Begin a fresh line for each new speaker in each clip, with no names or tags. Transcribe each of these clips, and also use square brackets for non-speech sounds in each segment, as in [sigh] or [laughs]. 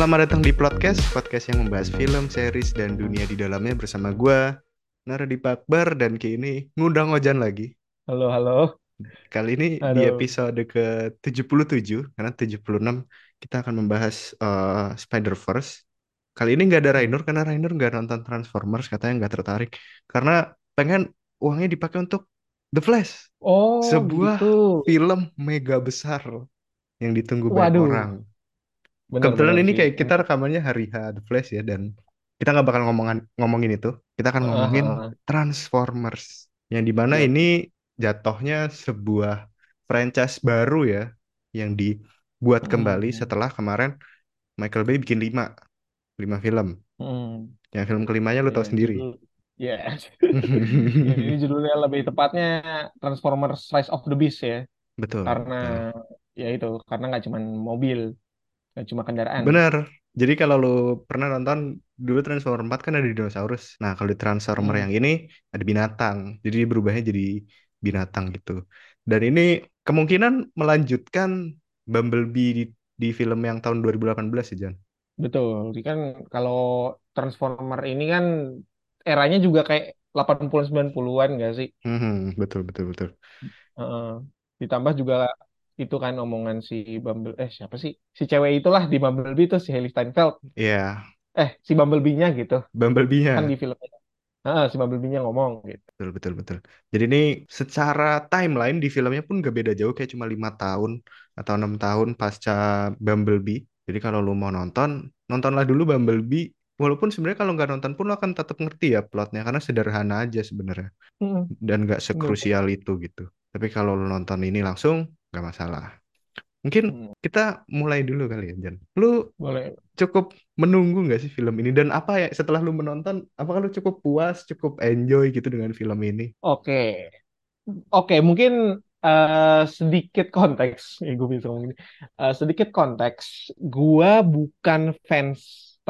Selamat datang di podcast, podcast yang membahas film, series, dan dunia di dalamnya bersama gue, Naradi Akbar, dan kini ngundang Ojan lagi.
Halo, halo.
Kali ini di
Aduh.
episode ke-77, karena 76 kita akan membahas uh, Spider-Verse. Kali ini nggak ada Rainer, karena Rainer nggak nonton Transformers, katanya nggak tertarik. Karena pengen uangnya dipakai untuk The Flash,
Oh,
sebuah
gitu.
film mega besar yang ditunggu banyak
Waduh,
orang.
Benar-benar
Kebetulan ini
sih.
kayak kita rekamannya hari H The Flash ya dan kita nggak bakal ngomongan ngomongin itu. Kita akan
Heeh,
ngomongin
heeh.
Transformers yang di mana
Yap.
ini jatuhnya sebuah franchise baru ya yang dibuat kembali
Hmm,
setelah kemarin Michael Bay bikin lima lima film.
hmm.
Yang film kelimanya lu tahu
Ya,
sendiri.
ya. Ini [laughs] judulnya lebih tepatnya Transformers Rise of the Beast ya,
Betul, betul.
karena ya itu, karena nggak cuma mobil, cuma kendaraan.
Bener. Jadi kalau lu pernah nonton dulu Transformers 4 kan ada dinosaurus. Nah, kalau di Transformer
Hmm.
yang ini ada binatang. Jadi berubahnya jadi binatang gitu. Dan ini kemungkinan melanjutkan Bumblebee di, di film yang tahun 2018 ya, Jan.
Betul. Jadi kan kalau Transformer ini kan eranya juga kayak 80-90-an nggak sih?
Hmm, betul, betul, betul.
Heeh. Ditambah juga itu kan omongan si Bumble eh siapa sih si cewek itulah di Bumblebee itu si Hailey Steinfeld
Iya,
eh si Bumblebee-nya gitu kan
Bumblebee-nya.
di filmnya Heeh, si Bumblebee-nya ngomong gitu
Betul, betul, betul. Jadi ini secara timeline di filmnya pun gak beda jauh, kayak cuma lima tahun atau enam tahun pasca Bumblebee. Jadi kalau lu mau nonton, nontonlah dulu Bumblebee. Walaupun sebenarnya kalau nggak nonton pun lo akan tetap ngerti ya plotnya, karena sederhana aja sebenarnya. Dan nggak sekrusial itu gitu. Tapi kalau lu nonton ini langsung, nggak masalah. Mungkin
Mm,
kita mulai dulu kali ya, Jan. Lu
boleh
cukup menunggu nggak sih film ini? Dan apa ya setelah lu menonton, apakah lu cukup puas, cukup enjoy gitu dengan film ini?
oke oke mungkin eh, sedikit konteks ya gue bisa ngomong gini Eh, sedikit konteks gua bukan fans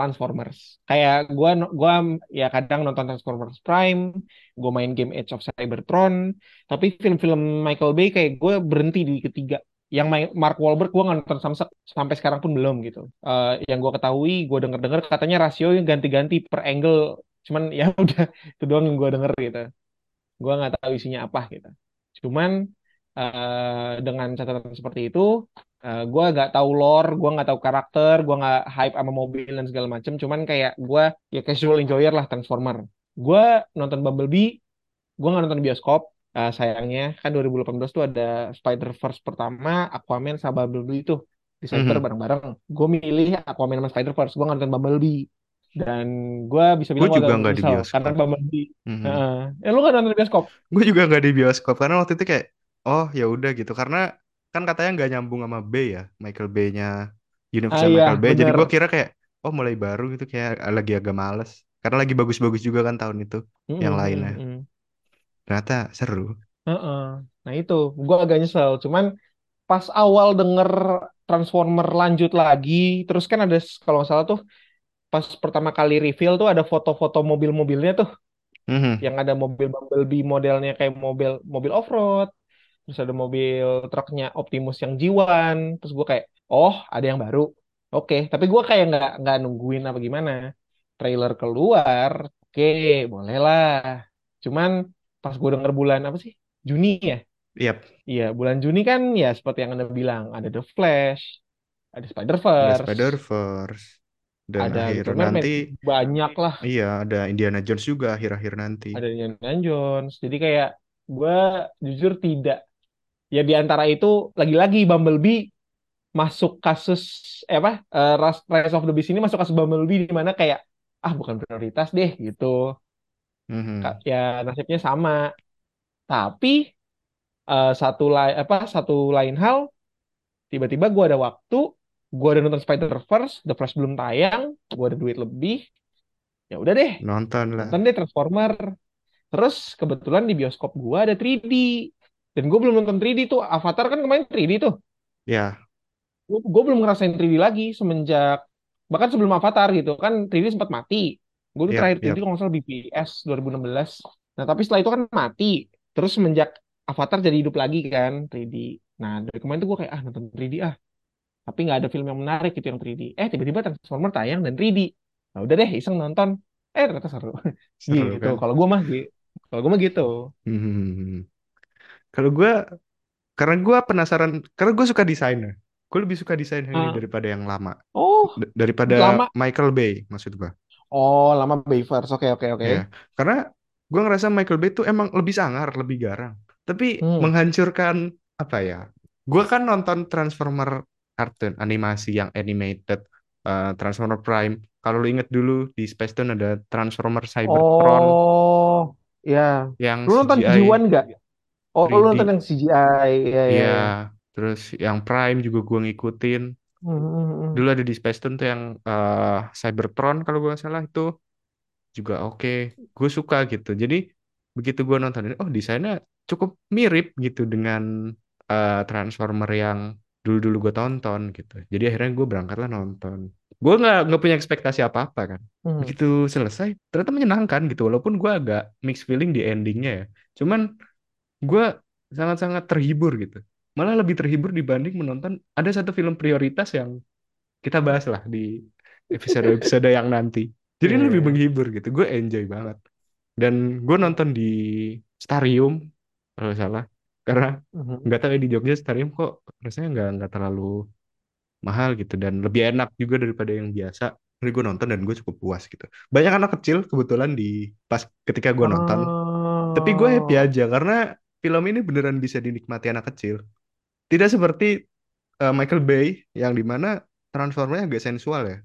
Transformers. Kayak no- gua ya kadang nonton Transformers Prime gue main game Age of Cybertron tapi film-film Michael Bay kayak gue berhenti di ketiga. Yang Mark Wahlberg gue nonton sampai sekarang pun belum gitu. Eh, yang gue ketahui gue denger dengar katanya rasio ganti-ganti per angle cuman [laughs] ya udah itu doang yang gue denger gitu. Gue nggak tahu isinya apa gitu. Cuman eh, dengan catatan seperti itu eh, gue nggak tahu lore gue nggak tahu karakter gue nggak hype sama mobil dan segala macem. Cuman kayak gue ya casual enjoyer lah Transformer. Gue nonton Bumblebee gue nggak nonton bioskop. Eh, sayangnya kan 2018 tuh ada Spider-Verse pertama Aquaman sama Bumblebee itu di Cyber
Mhm.
bareng-bareng. Gue milih Aquaman sama Spider-Verse. Gue nggak nonton Bumblebee. Dan gue bisa
Gue
bilang gue
juga nggak di bioskop.
karena Bumblebee.
Mhm.
Heeh. Eh, lu nggak nonton di bioskop?
Gue juga nggak di bioskop. Karena waktu itu kayak, oh ya udah gitu. Karena kan katanya nggak nyambung sama Bay ya, Michael Bay-nya,
ah
universe
iya
Michael Bay. Jadi
bener
gue kira kayak, oh mulai baru gitu kayak lagi agak males. Karena lagi bagus-bagus juga kan tahun itu yang
Mm-mm,
lainnya.
mm-mm.
Ternyata seru.
Heeh. Nah itu gue agak nyesel cuman pas awal denger Transformer lanjut lagi terus kan ada kalau nggak salah tuh pas pertama kali reveal tuh ada foto-foto mobil-mobilnya tuh
Mhm.
yang ada mobil Bumblebee modelnya kayak mobil mobil off-road terus ada mobil truknya Optimus yang G1 terus gue kayak oh ada yang baru oke tapi gue kayak nggak nggak nungguin apa gimana trailer keluar oke bolehlah cuman pas gue denger bulan apa sih Juni ya
Yap,
iya bulan Juni kan ya seperti yang anda bilang ada The Flash ada
ada
Spider-Verse
Spider-Verse. Dan
ada
akhir nanti,
banyak lah
iya ada Indiana Jones juga akhir-akhir nanti.
ada Indiana Jones. Jadi kayak gue jujur tidak. Ya di antara itu lagi-lagi Bumblebee masuk kasus eh apa eh, Rise of the Beast ini masuk kasus Bumblebee di mana kayak ah bukan prioritas deh gitu.
Mhm.
Ka- Ya nasibnya sama. Tapi eh, satu lain apa satu lain hal tiba-tiba gue ada waktu, gue ada nonton Spider-Verse, The Flash belum tayang, gue ada duit lebih, ya udah deh
Nonton lah.
nonton deh Transformer. Terus kebetulan di bioskop gua ada 3D. Dan gue belum nonton 3D tuh. Avatar kan kemarin 3D tuh.
Ya,
Gue belum ngerasain 3D lagi semenjak bahkan sebelum Avatar gitu kan 3D sempat mati. Gue
yap,
terakhir 3D
yap.
kalau nggak salah BPS 2016. Nah tapi setelah itu kan mati. Terus semenjak Avatar jadi hidup lagi kan 3D. Nah dari kemarin tuh gue kayak ah nonton 3D ah. tapi nggak ada film yang menarik gitu yang 3D. Eh tiba-tiba Transformer tayang dan 3D. Nah udah deh iseng nonton. Eh ternyata seru. [laughs]
Seru
Gitu.
kan?
Kalau gue mah gitu. Kalau gue mah gitu.
Hmm. Kalau gue, karena gue penasaran, karena gue suka desainnya. Gue lebih suka desain
Ah,
daripada yang lama.
oh
D- daripada
lama.
Michael Bay, maksud gue.
Oh lama Bayverse. Oke oke oke.
Ya, karena gue ngerasa Michael Bay tuh emang lebih sangar, lebih garang. Tapi
Hmm.
menghancurkan, apa ya, gue kan nonton Transformer kartun, animasi yang animated, eh, Transformer Prime. Kalau lu inget dulu, di Space Tune ada Transformer Cybertron
Oh ya.
yang
Lu nonton
CGI
G1 nggak? Oh lu nonton
3D.
yang CGI. Ya ya
Ya, terus yang Prime juga gue ngikutin.
Hmm, hmm, hmm.
Dulu ada di Space Tune tuh yang eh, Cybertron kalau gue nggak salah itu juga oke. Gue suka gitu. Jadi begitu gue nonton ini, oh desainnya cukup mirip gitu dengan eh, Transformer yang dulu-dulu gue tonton gitu. Jadi akhirnya gue berangkatlah nonton. Gue nggak nggak punya ekspektasi apa-apa kan.
Hmm.
Begitu selesai, ternyata menyenangkan gitu. Walaupun gue agak mixed feeling di endingnya ya. Cuman gue sangat-sangat terhibur gitu. Malah lebih terhibur dibanding menonton ada satu film prioritas yang kita bahas lah di episode-episode yang nanti. Jadi ini lebih
iya.
menghibur gitu. Gue enjoy banget. Dan gue nonton di Starium kalau salah. Karena
Mhm.
nggak tahu ya di Jogja Starium kok rasanya nggak nggak terlalu mahal gitu dan lebih enak juga daripada yang biasa. Jadi gue nonton dan gue cukup puas gitu. Banyak anak kecil kebetulan di pas ketika gue nonton. Tapi gue happy
Oh,
aja karena film ini beneran bisa dinikmati anak kecil. Tidak seperti eh, Michael Bay yang di mana transformnya agak sensual ya.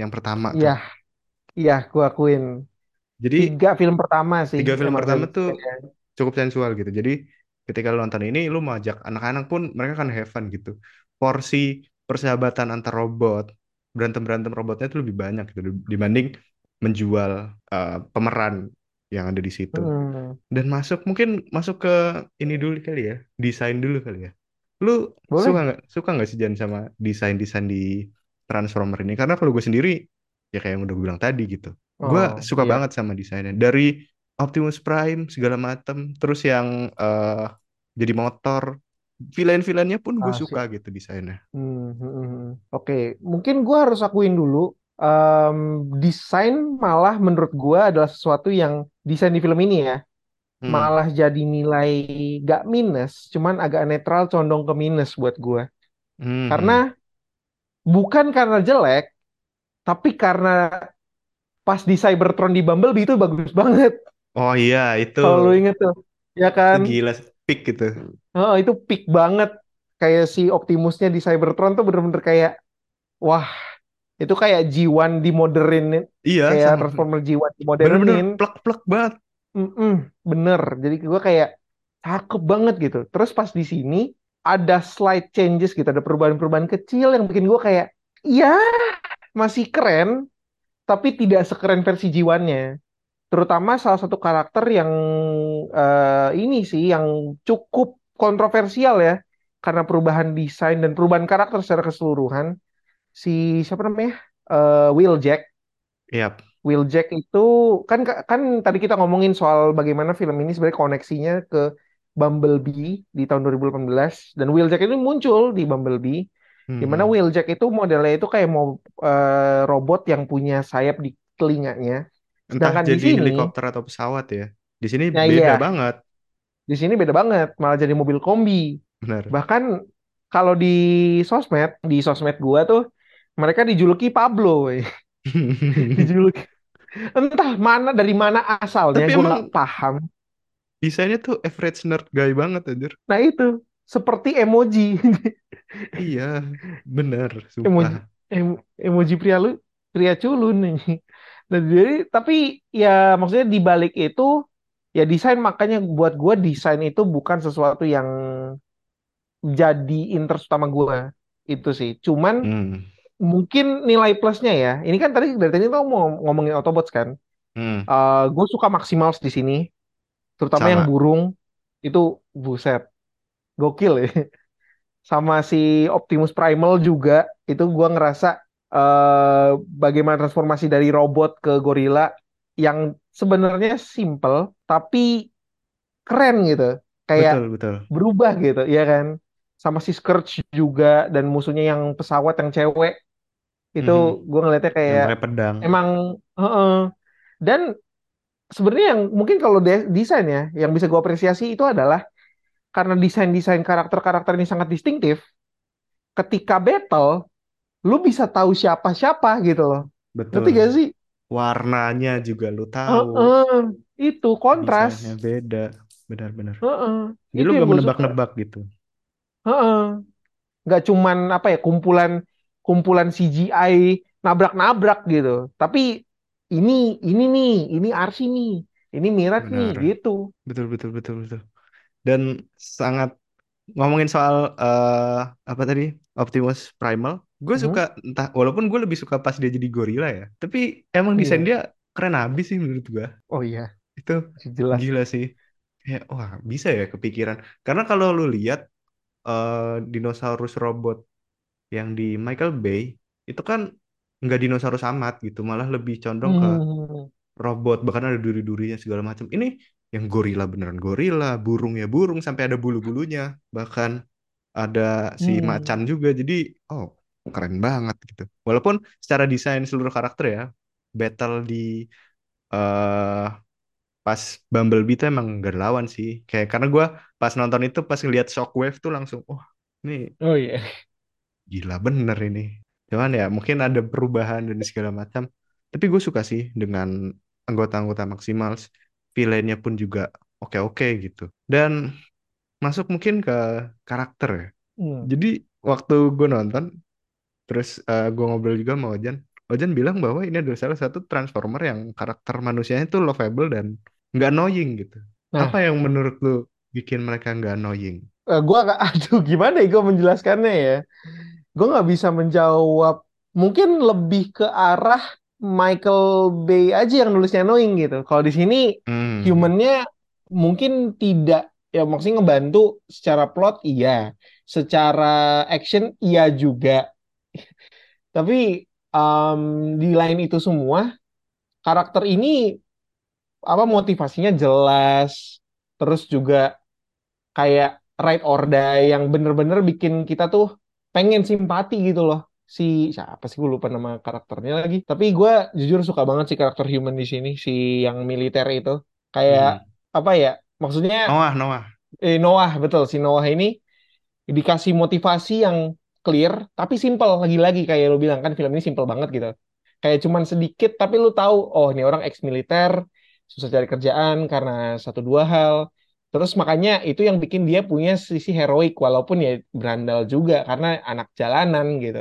Yang pertama
iya, iya, gue akuin.
Jadi
Tiga film pertama sih
tiga film pertama tuh
sensitifnya.
cukup sensual gitu. Jadi ketika lo nonton ini, lo mau ajak anak-anak pun mereka kan have fun gitu. Porsi persahabatan antar robot, berantem-berantem robotnya itu lebih banyak gitu dibanding menjual eh, pemeran yang ada di situ.
Hmm,
Dan masuk mungkin masuk ke ini dulu kali ya, desain dulu kali ya. Lu suka
boleh.
nggak suka nggak sih Jan sama desain-desain di Transformer ini? Karena kalau gue sendiri ya kayak yang udah gue bilang tadi gitu, gue
Oh,
suka
iya.
banget sama desainnya. Dari Optimus Prime segala macam, terus yang eh, jadi motor, villain-villainnya pun gue
Asik.
suka gitu desainnya.
Hmm, hmm, hmm. Oke, mungkin gue harus akuin dulu. em, desain malah menurut gue adalah sesuatu yang desain di film ini ya
Hmm,
malah jadi nilai gak minus, cuman agak netral condong ke minus buat gue.
hmm,
Karena bukan karena jelek, tapi karena pas di Cybertron di Bumblebee itu bagus banget.
Oh iya itu
Kalau lu inget tuh, ya
itu
kan?
gila peak gitu.
Oh, itu peak banget. Kayak si Optimusnya di Cybertron tuh bener-bener kayak, wah, itu kayak G1 dimodernin,
Iya
kayak
sama
Transformer G1
bener-bener
dimodernin.
plek-plek banget.
Mm-mm, bener. Jadi gue kayak cakep banget gitu. Terus pas di sini ada slight changes gitu, ada perubahan-perubahan kecil yang bikin gue kayak, iya masih keren, tapi tidak sekeren versi G1-nya. Terutama salah satu karakter yang eh, ini sih yang cukup kontroversial ya, karena perubahan desain dan perubahan karakter secara keseluruhan. Si siapa namanya? Eh, Wheeljack.
Iya.
Wheeljack itu kan kan tadi kita ngomongin soal bagaimana film ini sebenarnya koneksinya ke Bumblebee di tahun 2018 dan Wheeljack ini muncul di Bumblebee di mana
Hmm.
Wheeljack itu modelnya itu kayak mau eh, robot yang punya sayap di telinganya.
Entah
Sedangkan di
jadi
sini,
helikopter atau pesawat ya. Di sini
ya
beda
iya,
banget.
di sini beda banget, malah jadi mobil kombi.
Benar.
Bahkan kalau di sosmed, di sosmed gua tuh mereka dijuluki Pablo, [laughs] dijuluki entah mana dari mana asalnya,
emang
nggak paham.
desainnya tuh average nerd guy banget anjir.
Nah itu seperti emoji, [laughs]
Iya, bener, sumpah.
emoji, em- emoji pria lu, pria culun nih. Nah, jadi tapi ya maksudnya di balik itu ya desain makanya buat gua desain itu bukan sesuatu yang jadi interest utama gua itu sih. Cuman
Hmm.
Mungkin nilai plusnya ya. Ini kan tadi dari tadi tuh mau ngomongin Autobots kan.
Hmm.
gue suka Maximals di sini, terutama yang
Sama.
burung itu buset, gokil ya. [laughs] Sama si Optimus Primal juga itu gua ngerasa eh bagaimana transformasi dari robot ke gorila yang sebenarnya simple tapi keren gitu. Kayak
Betul, betul.
berubah gitu, ya kan? sama si Scourge juga dan musuhnya yang pesawat yang cewek itu
Mhm.
gue ngeliatnya kayak
pedang.
emang heeh. dan sebenarnya yang mungkin kalau de- desain ya yang bisa gue apresiasi itu adalah karena desain-desain karakter-karakter ini sangat distintif ketika battle lu bisa tahu siapa-siapa gitu loh ngerti
Betul.
gak sih
Warnanya juga lu tahu.
Heeh. itu kontras
Desainnya beda. Benar-benar.
Heeh.
Jadi
itu
lu gak menebak-nebak gitu.
Heeh. nggak cuman apa ya kumpulan kumpulan CGI nabrak-nabrak gitu tapi ini ini nih ini Arsi nih ini Mirat nih
Benar.
gitu
Betul, betul, betul, betul. Dan sangat ngomongin soal eh apa tadi Optimus Primal, gue suka
Mhm.
entah walaupun gue lebih suka pas dia jadi gorila ya, tapi emang desain
Iya.
dia keren abis sih menurut gue.
Oh iya,
Itu
jelas.
gila sih. Kayak wah bisa ya kepikiran. Karena kalau lu lihat eh dinosaurus robot yang di Michael Bay itu kan nggak dinosaurus amat gitu, malah lebih condong ke
Hmm.
robot bahkan ada duri-durinya segala macam ini yang gorila beneran gorila burung ya burung sampai ada bulu-bulunya bahkan ada si
Hmm.
macan juga jadi oh keren banget gitu walaupun secara desain seluruh karakter ya battle di eh pas Bumblebee itu emang gak lawan sih kayak karena gue pas nonton itu pas ngeliat Shockwave tuh langsung oh ini
Oh iya.
Gila bener ini. Cuman ya mungkin ada perubahan dan segala macam. Tapi gue suka sih dengan anggota-anggota Maximals villainnya pun juga oke-oke gitu. Dan masuk mungkin ke karakter ya.
Hmm.
jadi waktu gue nonton terus gue ngobrol juga sama Ojan. Ojan bilang bahwa ini adalah salah satu Transformer yang karakter manusianya tuh lovable dan nggak annoying gitu. Apa
Nah,
yang menurut lu bikin mereka nggak annoying?
Eh, gua agak [laughs] aduh gimana ya gue menjelaskannya ya. Gue nggak bisa menjawab. Mungkin lebih ke arah Michael Bay aja yang nulisnya annoying gitu. Kalau di sini
hmm
humannya mungkin tidak ya maksudnya ngebantu secara plot iya, secara action iya juga. [laughs] Tapi em, di lain itu semua karakter ini apa motivasinya jelas, terus juga kayak ride or die yang bener-bener bikin kita tuh pengen simpati gitu loh. Si siapa sih gue lupa nama karakternya lagi. Tapi gue jujur suka banget sih karakter human di sini, si yang militer itu. Kayak
Mhm.
apa ya? Maksudnya
Noah Noah
eh, Noah betul si Noah ini dikasih motivasi yang clear tapi simple lagi-lagi kayak lu bilang kan film ini simple banget gitu kayak cuman sedikit tapi lu tahu oh ini orang ex militer susah cari kerjaan karena satu dua hal terus makanya itu yang bikin dia punya sisi heroik walaupun ya berandal juga karena anak jalanan gitu.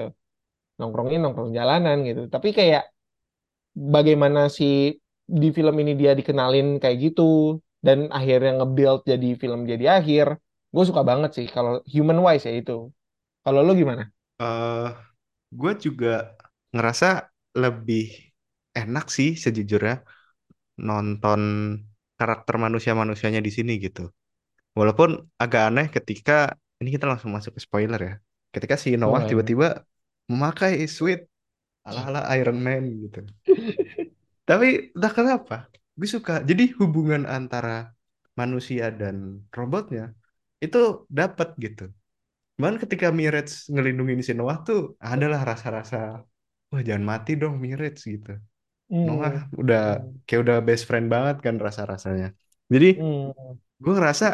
Nongkrongnya nongkrong jalanan gitu. Tapi kayak bagaimana si di film ini dia dikenalin kayak gitu dan akhirnya nge-build jadi film dia di akhir gue suka banget sih kalau human wise ya itu. Kalau lu gimana?
eh gue juga ngerasa lebih enak sih sejujurnya nonton karakter manusia-manusianya di sini gitu. Walaupun agak aneh ketika ini kita langsung masuk ke spoiler ya. Ketika si Noah tiba-tiba memakai suit ala-ala Iron Man gitu. [laughs] Tapi entah kenapa, gue suka. Jadi hubungan antara manusia dan robotnya itu dapat gitu. Cuman ketika Mirage ngelindungin si Noah tuh adalah rasa-rasa, wah jangan mati dong Mirage gitu. Noah
Hmm.
udah
Hmm.
kayak udah best friend banget kan rasa-rasanya. Jadi
Hmm.
gue ngerasa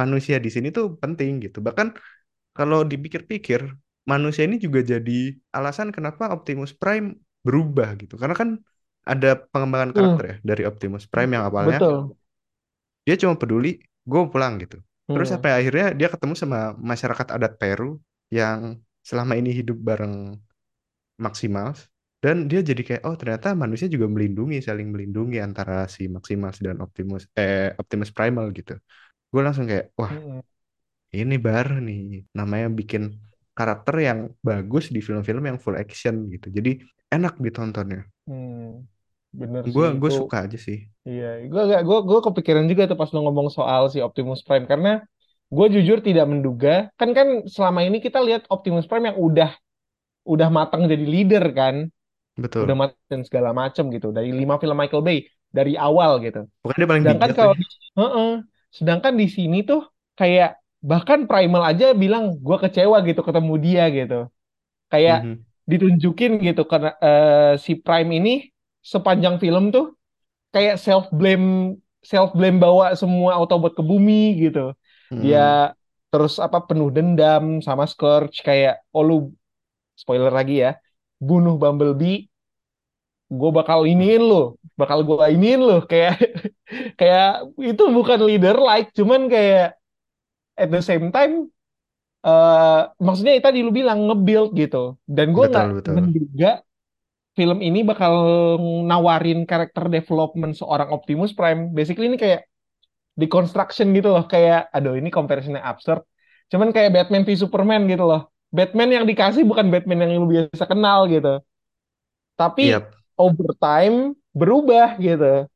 manusia di sini tuh penting gitu. Bahkan kalau dipikir-pikir, manusia ini juga jadi alasan kenapa Optimus Prime berubah gitu. Karena kan ada pengembangan karakter
Hmm.
ya dari Optimus Prime yang awalnya
Betul.
dia cuma peduli gue pulang gitu. Terus
Hmm.
sampai akhirnya dia ketemu sama masyarakat adat Peru yang selama ini hidup bareng Maximals dan dia jadi kayak oh ternyata manusia juga melindungi saling melindungi antara si Maximals dan Optimus eh Optimus Primal gitu. Gue langsung kayak wah
Hmm.
ini baru nih namanya bikin karakter yang bagus di film-film yang full action gitu. Jadi enak ditontonnya.
Hmm. Bener
Gue gue suka aja sih.
Iya, gue gak gue gue kepikiran juga tuh pas lo ngomong soal si Optimus Prime karena gue jujur tidak menduga kan kan selama ini kita lihat Optimus Prime yang udah udah matang jadi leader kan, udah
Betul.
matang segala macem gitu dari lima film Michael Bay dari awal gitu.
Pokoknya dia paling
Sedangkan kalau
deh.
di, Heeh. sedangkan di sini tuh kayak bahkan Primal aja bilang gue kecewa gitu ketemu dia gitu kayak
Mhm.
ditunjukin gitu karena eh, si Prime ini sepanjang film tuh kayak self blame self blame bawa semua Autobot ke bumi gitu dia
Mhm.
terus apa penuh dendam sama Scourge kayak oh lu spoiler lagi ya bunuh Bumblebee gue bakal iniin lu bakal gue iniin lu. [laughs] Kayak kayak itu bukan leader like cuman kayak at the same time eh maksudnya tadi lu bilang nge-build gitu. Dan gue nggak menduga film ini bakal nawarin karakter development seorang Optimus Prime. Basically ini kayak deconstruction gitu loh. Kayak aduh ini comparisonnya absurd. Cuman kayak Batman v Superman gitu loh Batman yang dikasih bukan Batman yang lu biasa kenal gitu. Tapi
Iya,
over time berubah gitu.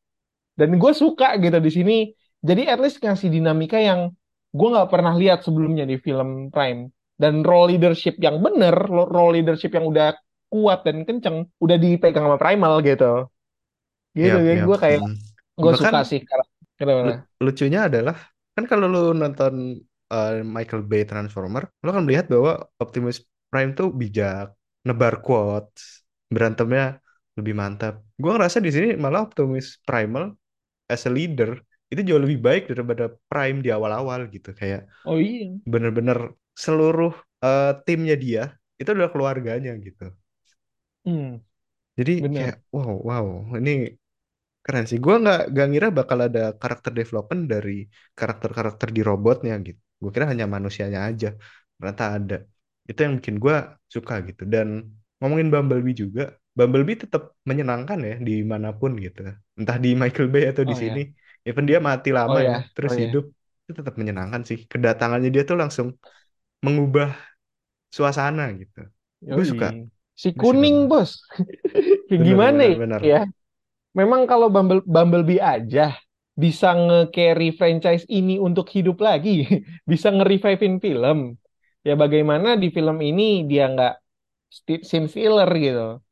Dan gue suka gitu di sini. Jadi at least ngasih dinamika yang gue nggak pernah lihat sebelumnya di film Prime. Dan role leadership yang bener role leadership yang udah kuat dan kenceng udah dipegang sama Primal gitu. Gitu jadi
iya.
gue kayak
Mhm.
gue suka sih karena
lucunya adalah kan kalau lu nonton uh, Michael Bay Transformer, lu kan melihat bahwa Optimus Prime tuh bijak, nebar quotes, berantemnya lebih mantap. Gua ngerasa di sini malah Optimus Primal as a leader itu jauh lebih baik daripada Prime di awal-awal gitu. Kayak
oh iya
bener-bener seluruh uh, timnya dia itu adalah keluarganya gitu.
hmm,
Jadi
bener
kayak wow wow ini Keren sih. Gue nggak nggak ngira bakal ada karakter development dari karakter-karakter di robotnya gitu. Gue kira hanya manusianya aja. Ternyata ada. Itu yang bikin gue suka gitu. Dan ngomongin Bumblebee juga, Bumblebee tetap menyenangkan ya di mana pun gitu. Entah di Michael Bay atau di
oh
sini.
ya
Even dia mati
oh
lama ya,
ya
terus
oh ya
hidup, itu tetap menyenangkan sih. Kedatangannya dia tuh langsung mengubah suasana gitu. Gue suka.
si kuning bos [laughs] gimana
bener, bener.
ya memang kalau Bumble, Bumblebee aja bisa nge-carry franchise ini untuk hidup lagi [laughs] bisa nge-revivein film. Ya bagaimana di film ini dia nggak scene filler gitu.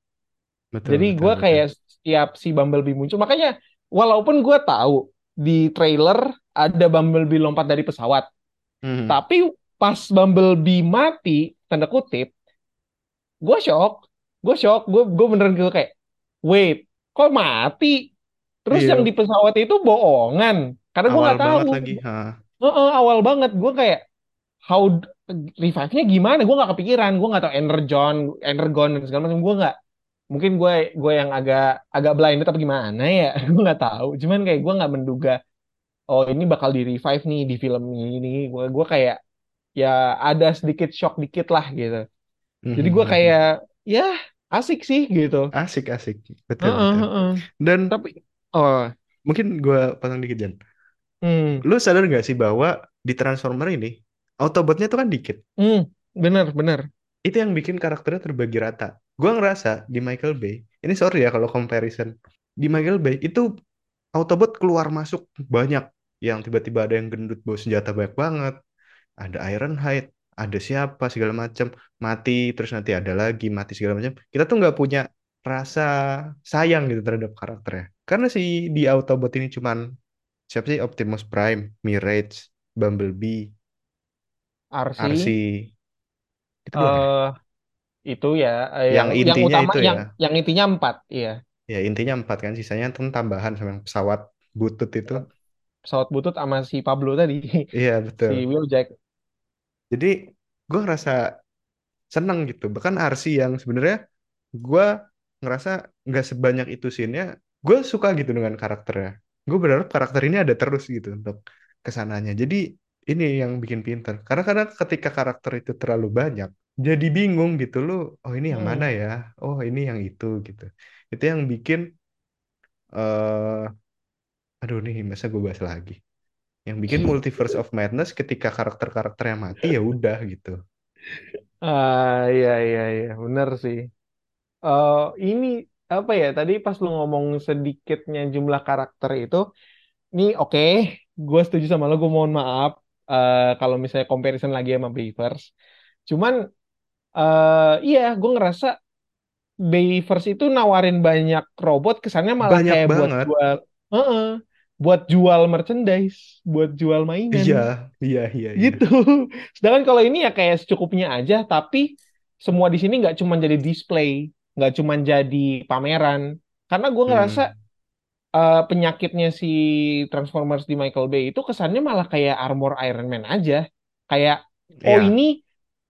Betul,
jadi gue
betul.
kayak setiap si Bumblebee muncul. Makanya walaupun gue tahu di trailer ada Bumblebee lompat dari pesawat
Hmm.
tapi pas Bumblebee mati tanda kutip gue shock. Gue shock. Gue gue beneran gitu kayak wait kok mati terus
Iya,
yang di pesawat itu bohongan. Karena gue nggak tahu.
lagi. Ha.
Heeh, awal banget. Gue kayak how revive-nya gimana? Gue nggak kepikiran. Gue nggak tahu energon energon dan segala macam. Gue nggak mungkin gue gue yang agak agak blinded apa gimana ya? [laughs] Gue nggak tahu. Cuman kayak gue nggak menduga oh ini bakal di revive nih di film ini. Gue gue kayak ya ada sedikit shock dikit lah gitu. Jadi gue kayak ya asik sih gitu.
Asik, asik. Betul,
Heeh,
betul.
heeh.
Dan
tapi oh
mungkin gue pasang dikit, Jan.
hmm,
Lu sadar nggak sih bahwa di Transformer ini, Autobotnya tuh kan dikit.
hmm, bener bener
Itu yang bikin karakternya terbagi rata. Gue ngerasa di Michael Bay, ini sorry ya kalau comparison. Di Michael Bay, itu Autobot keluar masuk banyak. Yang tiba-tiba ada yang gendut bawa senjata banyak banget. Ada Ironhide, ada siapa, segala macam. Mati, terus nanti ada lagi, mati segala macam. Kita tuh nggak punya rasa sayang gitu terhadap karakternya. Karena si di Autobot ini cuman siapa sih Optimus Prime, Mirage, Bumblebee,
RC
RC. Itu ya.
eh itu ya eh,
Yang
yang yang
intinya
utama
itu
yang
ya.
yang intinya empat iya
Ya intinya empat kan, sisanya tuh tambahan sama yang pesawat butut itu.
pesawat butut sama si Pablo tadi
Iya
si
betul.
Wheeljack
Jadi gue ngerasa seneng gitu. Bahkan RC yang sebenarnya gue ngerasa nggak sebanyak itu scene-nya, gue suka gitu dengan karakternya. Gue berharap karakter ini ada terus gitu untuk ke sananya. Jadi ini yang bikin pinter. Karena kadang ketika karakter itu terlalu banyak, jadi bingung gitu lu. Oh ini yang mana
Hmm.
ya? Oh ini yang itu gitu. Itu yang bikin eh aduh nih masa gue bahas lagi. Yang bikin [laughs] Multiverse of Madness ketika karakter-karakter yang mati ya udah gitu.
ah iya iya iya bener sih Eh ini apa ya tadi pas lu ngomong sedikitnya jumlah karakter itu nih oke gue setuju sama lo gue mohon maaf eh kalau misalnya comparison lagi sama Bayverse cuman eh iya gue ngerasa Bayverse itu nawarin banyak robot kesannya malah
Banyak
kayak buat
banget.
gua Heeh. buat jual merchandise, buat jual mainan
Iya, iya, iya, iya.
gitu. Sedangkan kalau ini ya kayak secukupnya aja, tapi semua di sini nggak cuma jadi display, nggak cuma jadi pameran. Karena gue ngerasa
Hmm,
eh, penyakitnya si Transformers di Michael Bay itu kesannya malah kayak armor Iron Man aja. Kayak oh
iya.
ini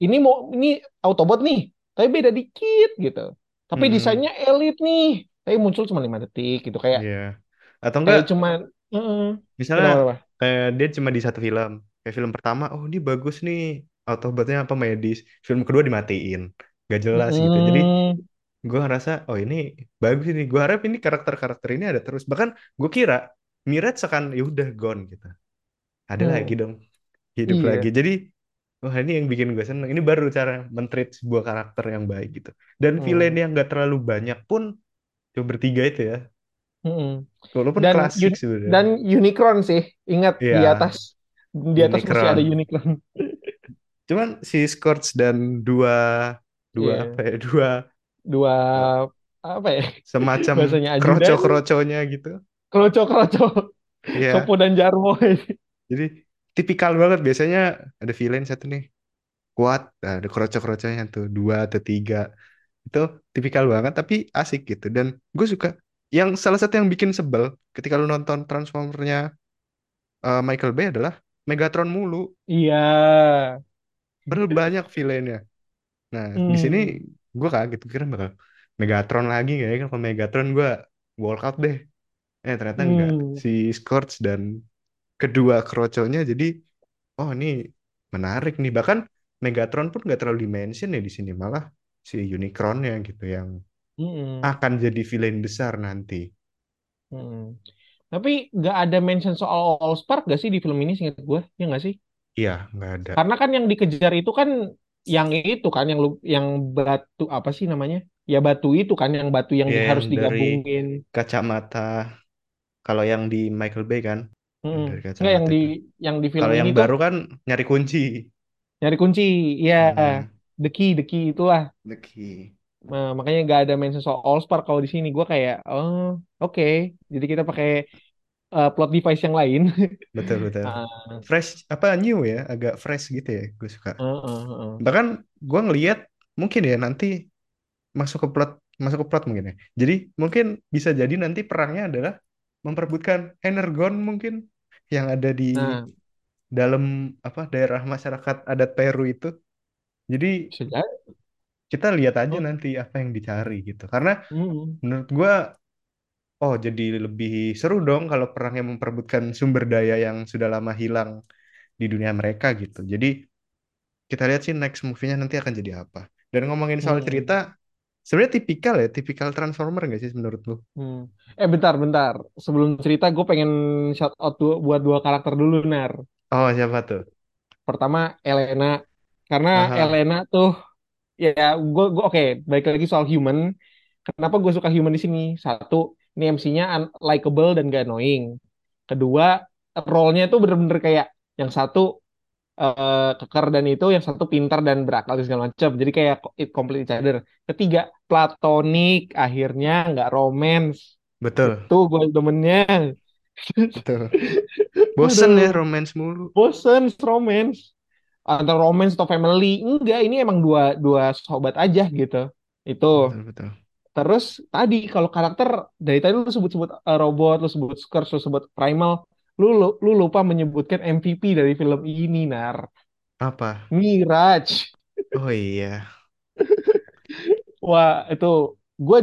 ini mau ini Autobot nih, tapi beda dikit gitu. Tapi
Mm-mm,
desainnya elit nih, tapi muncul cuma lima detik gitu kayak
iya. Atau enggak,
kayak cuman Heeh.
misalnya
kenapa kenapa?
kayak dia cuma di satu film. Kayak film pertama, oh ini bagus nih. Autobotnya apa medis. Film kedua dimatiin. Gak jelas gitu. Jadi
Mm-mm.
Gue ngerasa, oh ini bagus ini. Gue harap ini karakter-karakter ini ada terus. Bahkan gue kira Mirage akan ya udah gone gitu. Ada lagi
Hmm.
dong, hidup lagi.
Iya.
Jadi, wah ini yang bikin gue seneng. Ini baru cara men-treat sebuah karakter yang baik gitu. Dan villain
Hmm.
yang gak terlalu banyak pun, cuma bertiga itu ya.
Mm-mm.
Walaupun
Dan
klasik
un- dan
sebenarnya.
Unicron sih, ingat di
Iya,
atas di atas masih ada.
Unicron. Cuman si Scorch dan dua dua apa
Iya.
ya dua
Dua
eh,
apa ya?
Semacam [laughs] kroco-kroconya gitu.
kroco-kroco, Sopo
Iya,
dan Jarwo.
jadi tipikal banget. Biasanya ada villain satu nih. Kuat, nah, ada kroco-kroconya tuh. Dua atau tiga. Itu tipikal banget tapi asik gitu. Dan gue suka. Yang salah satu yang bikin sebel ketika lu nonton Transformernya eh, Michael Bay adalah Megatron mulu,
Iya.
padahal banyak villainnya. Nah, di sini
Hmm.
Gue kaget kira bakal Megatron lagi nggak ya? Kalau Megatron gue walk out deh. Eh ternyata enggak.
Hmm.
Si Scorch dan kedua kroconya jadi oh ini menarik nih. Bahkan Megatron pun nggak terlalu dimention ya di sini malah si Unicronnya gitu yang
Hmm.
akan jadi villain besar nanti.
Hmm. Tapi nggak ada mention soal Allspark gak sih di film ini seingat gue? Ya nggak sih?
Iya, nggak ada.
Karena kan yang dikejar itu kan yang itu kan yang lu- yang batu apa sih namanya? Ya batu itu kan yang batu yang
Ya yang
harus
dari
digabungin.
kacamata. Kalau yang di Michael Bay kan, dari
Nggak yang di yang di film
Kalau yang baru kan nyari kunci.
nyari kunci. Ya,
Hmm,
the key, the key itulah.
the key.
Nah, makanya nggak ada mention soal Allspark kalau di sini. Gue kayak, oh oke. Jadi kita pakai uh, plot device yang lain. [laughs]
Betul betul.
Ah,
Fresh apa new ya, agak fresh gitu ya, gue suka.
uh, uh, uh.
Bahkan gue ngelihat mungkin ya nanti masuk ke plot masuk ke plot mungkin ya. Jadi mungkin bisa jadi nanti perangnya adalah memperebutkan energon mungkin yang ada di
Nah,
dalam apa daerah masyarakat adat Peru itu. Jadi
jadi.
kita lihat aja
Oh,
nanti apa yang dicari gitu. Karena
mm,
menurut gue oh jadi lebih seru dong kalau perangnya memperebutkan sumber daya yang sudah lama hilang di dunia mereka gitu. Jadi kita lihat sih next movie-nya nanti akan jadi apa. Dan ngomongin soal cerita,
mm,
sebenarnya tipikal ya, tipikal Transformer nggak sih menurut lu?
mm. Eh bentar, bentar. Sebelum cerita, gue pengen shout out dua, buat dua karakter dulu, Nar.
Oh, siapa tuh?
Pertama, Elena. Karena
Aha,
Elena tuh, ya gue, gue oke, baik lagi soal human. Kenapa gue suka human di sini? Satu, ini MC-nya unlikable dan gak annoying. Kedua, role-nya tuh bener-bener kayak yang satu eh, keker dan itu, yang satu pintar dan berakal segala macam. Jadi kayak it complete each other. Ketiga, platonik, akhirnya nggak romance.
betul,
Itu gue demennya.
betul. [laughs] Bosen ya romance mulu.
bosen romance. Antara romance atau family. Enggak, ini emang dua dua sobat aja gitu. Itu.
Betul, betul.
Terus tadi kalau karakter dari tadi lu sebut-sebut eh, robot, lu sebut Scourge, lu sebut Primal, lu, lu lu lupa menyebutkan MVP dari film ini, Nar.
Apa?
Mirage.
Oh iya, [laughs]
Wah, itu gue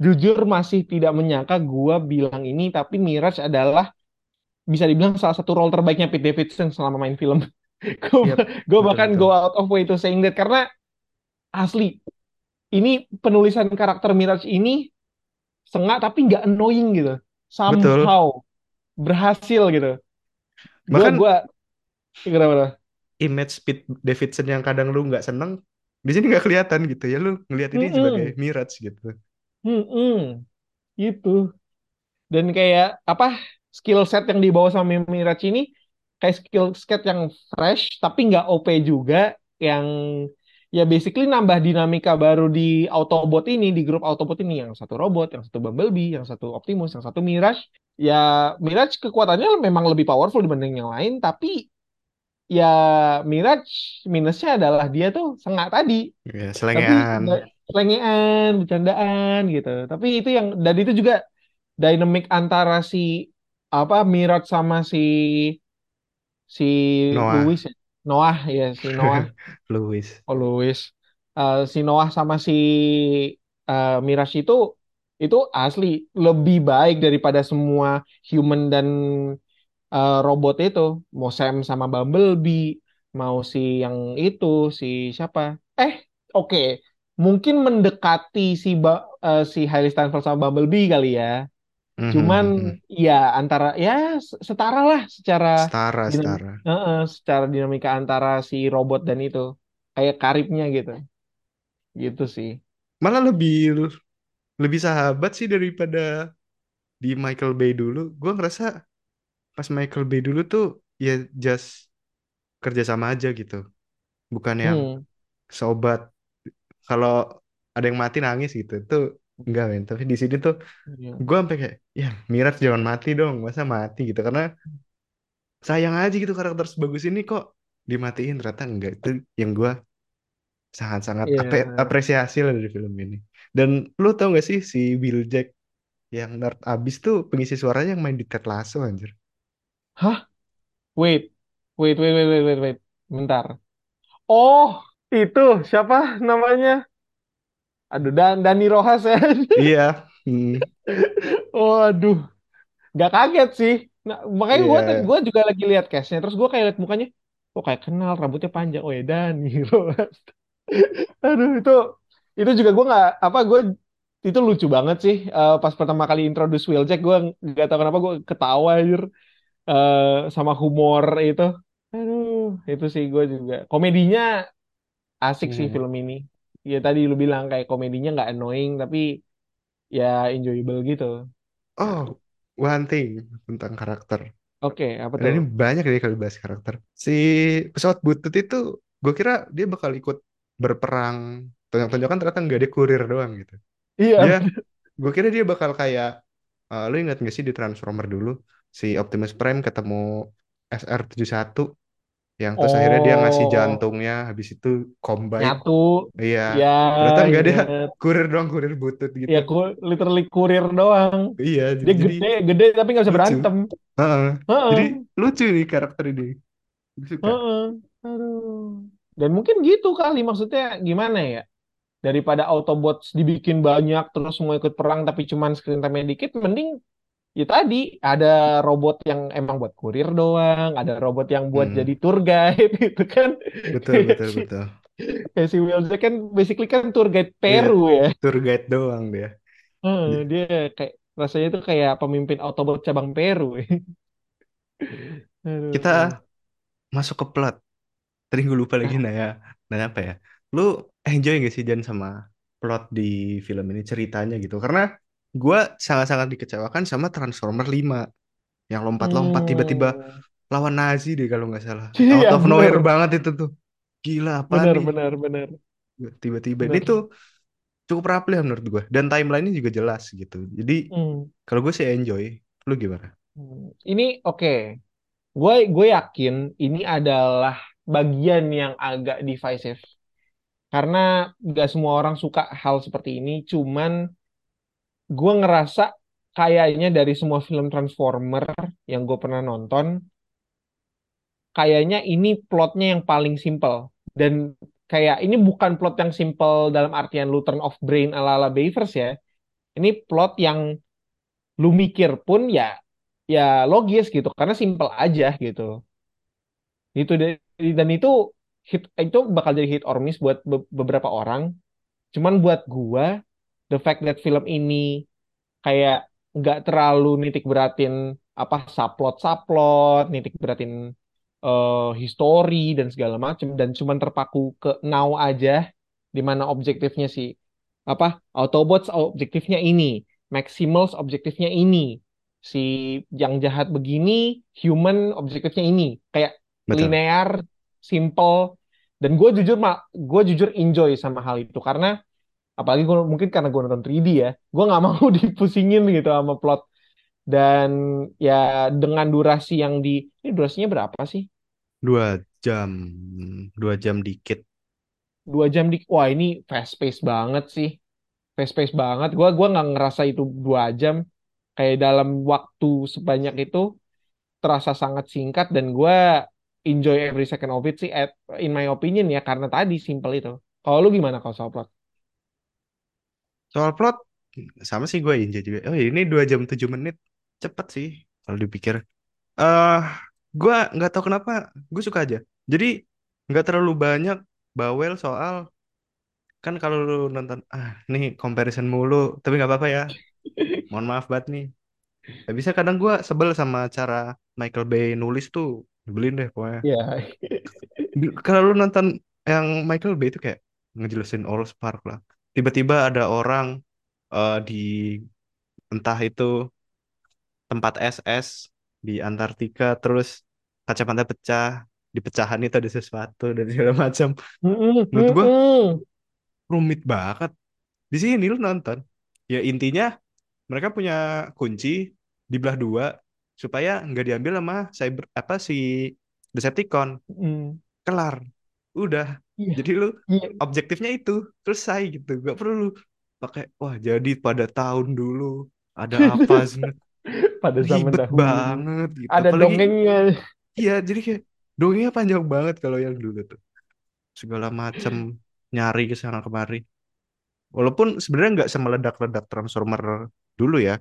jujur masih tidak menyangka gue bilang ini, tapi Mirage adalah bisa dibilang salah satu role terbaiknya Pete Davidson selama main film. [laughs]
iya,
gue
betul,
bahkan
betul.
go out of way to saying that karena asli ini penulisan karakter Mirage ini sengak tapi nggak annoying gitu.
Betul.
Somehow berhasil gitu.
Bahkan
gue kenapa?
image Pete Davidson yang kadang lu nggak seneng, di sini nggak kelihatan gitu ya. Lu ngelihat ini sebagai
Hmm,
Mirage gitu.
hmm, hmm, gitu. Dan kayak apa skill set yang dibawa sama Mirage ini kayak skill set yang fresh tapi nggak OP juga yang ya basically nambah dinamika baru di Autobot ini di grup Autobot ini. Yang satu robot, yang satu Bumblebee, yang satu Optimus, yang satu Mirage. Ya Mirage kekuatannya memang lebih powerful dibanding yang lain tapi ya Mirage minusnya adalah dia tuh sengak tadi.
Ya,
tapi
selengean.
nggak- selengean bercandaan gitu. Tapi itu yang dan itu juga dynamic antara si apa Mirage sama si si
Noah.
Louis ya Noah ya si Noah. [laughs]
Louis.
oh Louis Eh, si Noah sama si eh, Mirage itu itu asli lebih baik daripada semua human dan eh, robot itu. Mau Sam sama Bumblebee mau si yang itu si siapa? Eh oke. Mungkin mendekati si ba- eh, si Hailey Steinfeld sama Bumblebee kali ya cuman
Mhm.
ya antara ya setara lah secara
Setara,
dinam
setara.
eh, eh, secara dinamika antara si robot dan itu kayak karibnya gitu gitu sih
Malah lebih lebih sahabat sih daripada di Michael Bay dulu. Gue ngerasa pas Michael Bay dulu tuh ya just kerja sama aja gitu. Bukan yang
hmm
sobat. Kalau ada yang mati nangis gitu. Itu enggak men. Tapi di sini tuh
Iya.
gue sampai kayak ya Mirage jangan mati dong. Masa mati gitu. Karena sayang aja gitu karakter sebagus ini kok dimatiin ternyata enggak. Itu yang gue sangat-sangat ape-
Iya.
apresiasi lah dari film ini. Dan lu tau gak sih si Will Jack yang nerd abis tuh pengisi suaranya yang main di Ted Lasso anjir.
Hah? Wait. Wait, wait, wait, wait, wait, wait. Bentar. Oh, itu siapa namanya? Aduh, Dan Dani Rojas ya. [laughs]
Iya. Hmm,
Waduh, nggak kaget sih. Nah, makanya gue
iya.
gue juga lagi lihat cashnya, terus gue kayak lihat mukanya, kok kayak kenal, rambutnya panjang. Oh ya Dani [laughs] Rojas. Aduh, itu itu juga gue nggak apa gue itu lucu banget sih. Eh, pas pertama kali introduce Wheeljack, gue nggak tahu kenapa gue ketawa anjir. Eh, sama humor itu. Aduh, itu sih gue juga. Komedinya asik sih
Hmm.
film ini. Ya tadi lu bilang kayak komedinya nggak annoying tapi ya enjoyable gitu.
Oh, one thing tentang karakter.
Oke, apa
Dan
tuh?
ini banyak deh kalau bahas karakter. Si pesawat butut itu, gue kira dia bakal ikut berperang. Tonjok-tonjokan ternyata nggak dia kurir doang gitu. Dia, [laughs]
Iya,
gue kira dia bakal kayak, eh, lu ingat nggak sih di Transformer dulu, si Optimus Prime ketemu SR-71, yang terus akhirnya dia ngasih
Oh,
jantungnya, habis itu combine.
nyatu.
Iya,
Ya,
ternyata nggak dia kurir doang, kurir butut gitu.
Ya, ku, literally kurir doang.
Iya,
Dia
jadi
gede, gede tapi nggak bisa
lucu.
berantem.
Heeh.
Heeh,
Jadi lucu nih karakter ini. Suka.
heeh. Aduh. Dan mungkin gitu kali maksudnya gimana ya? Daripada Autobots dibikin banyak terus semua ikut perang tapi cuman screen time dikit, mending ya tadi ada robot yang emang buat kurir doang, ada robot yang buat
Hmm,
jadi tour guide [laughs] gitu kan.
betul, betul, betul.
kayak si Wheeljack kan basically kan tour guide
Iya,
Peru ya.
tour guide doang dia.
Heeh,
J-
dia kayak rasanya tuh kayak pemimpin Autobot cabang Peru. [laughs] Aduh.
Kita masuk ke plot. Tadi gue lupa lagi [laughs] nanya, nanya apa ya? Lu enjoy gak sih Jan sama plot di film ini ceritanya gitu? Karena gue sangat-sangat dikecewakan sama Transformer 5 yang lompat-lompat tiba-tiba
hmm.
lawan Nazi deh kalau nggak salah. [laughs] Out
Iya
of
bener,
nowhere banget itu tuh. Gila apaan
bener,
nih?
bener, bener,
Tiba-tiba ini
bener.
tuh cukup rapi lah menurut gue. Dan timelinenya juga jelas gitu. Jadi
Hmm.
kalau gue sih enjoy. Lu gimana?
Hmm. Ini oke, Gue gue yakin ini adalah bagian yang agak divisive karena gak semua orang suka hal seperti ini. Cuman gue ngerasa kayaknya dari semua film Transformer yang gue pernah nonton, kayaknya ini plotnya yang paling simple dan kayak ini bukan plot yang simple dalam artian lu turn off brain ala-ala Bayverse ya. Ini plot yang lu mikir pun ya ya logis gitu karena simple aja gitu. Itu dan itu hit itu bakal jadi hit or miss buat be- beberapa orang. Cuman buat gua the fact that film ini kayak nggak terlalu nitik beratin apa subplot subplot, nitik beratin eh, history dan segala macam dan cuman terpaku ke now aja di mana objektifnya si apa Autobots objektifnya ini, Maximals objektifnya ini, si yang jahat begini, human objektifnya ini, kayak
Betul.
linear, simple, dan gue jujur mak, gue jujur enjoy sama hal itu karena apalagi gue mungkin karena gue nonton 3D ya, gue nggak [laughs] mau dipusingin gitu sama plot dan ya dengan durasi yang di ini durasinya berapa sih?
Dua jam, dua jam dikit.
Dua jam di wah ini fast pace banget sih. Fast pace banget. Gua gua nggak ngerasa itu dua jam kayak dalam waktu sebanyak itu terasa sangat singkat dan gua enjoy every second of it sih at, in my opinion ya karena tadi simple itu. Kalau lu gimana kalau soal plot?
Soal plot, sama sih gue Inja juga. Oh ini dua jam tujuh menit, cepet sih kalau dipikir. eh gue nggak tahu kenapa, gue suka aja. Jadi nggak terlalu banyak bawel soal kan kalau lu nonton ah nih comparison mulu, tapi nggak apa-apa ya. Mohon maaf banget nih. Gak bisa kadang gue sebel sama cara Michael Bay nulis tuh, nyebelin deh pokoknya.
Ya.
Di- Kalau lu nonton yang Michael Bay itu kayak ngejelasin All Spark lah. Tiba-tiba ada orang eh, di entah itu tempat SS di Antartika terus kacamata pecah di pecahan itu ada sesuatu dan [laughs] segala macam. Menurut gua rumit banget. Di sini lu nonton. Ya intinya mereka punya kunci di belah dua supaya nggak diambil sama cyber apa si Decepticon.
Mm.
kelar udah.
Iya,
jadi lu
iya.
objektifnya itu. Selesai gitu. Nggak perlu lu pakai wah jadi pada tahun dulu ada apa [laughs]
Pada zaman
ribet
dahulu.
banget gitu.
Ada
apalagi
dongengnya.
iya jadi kayak dongengnya panjang banget kalau yang dulu tuh. Segala macam nyari ke sana kemari. Walaupun sebenarnya nggak semeledak-ledak Transformer dulu ya.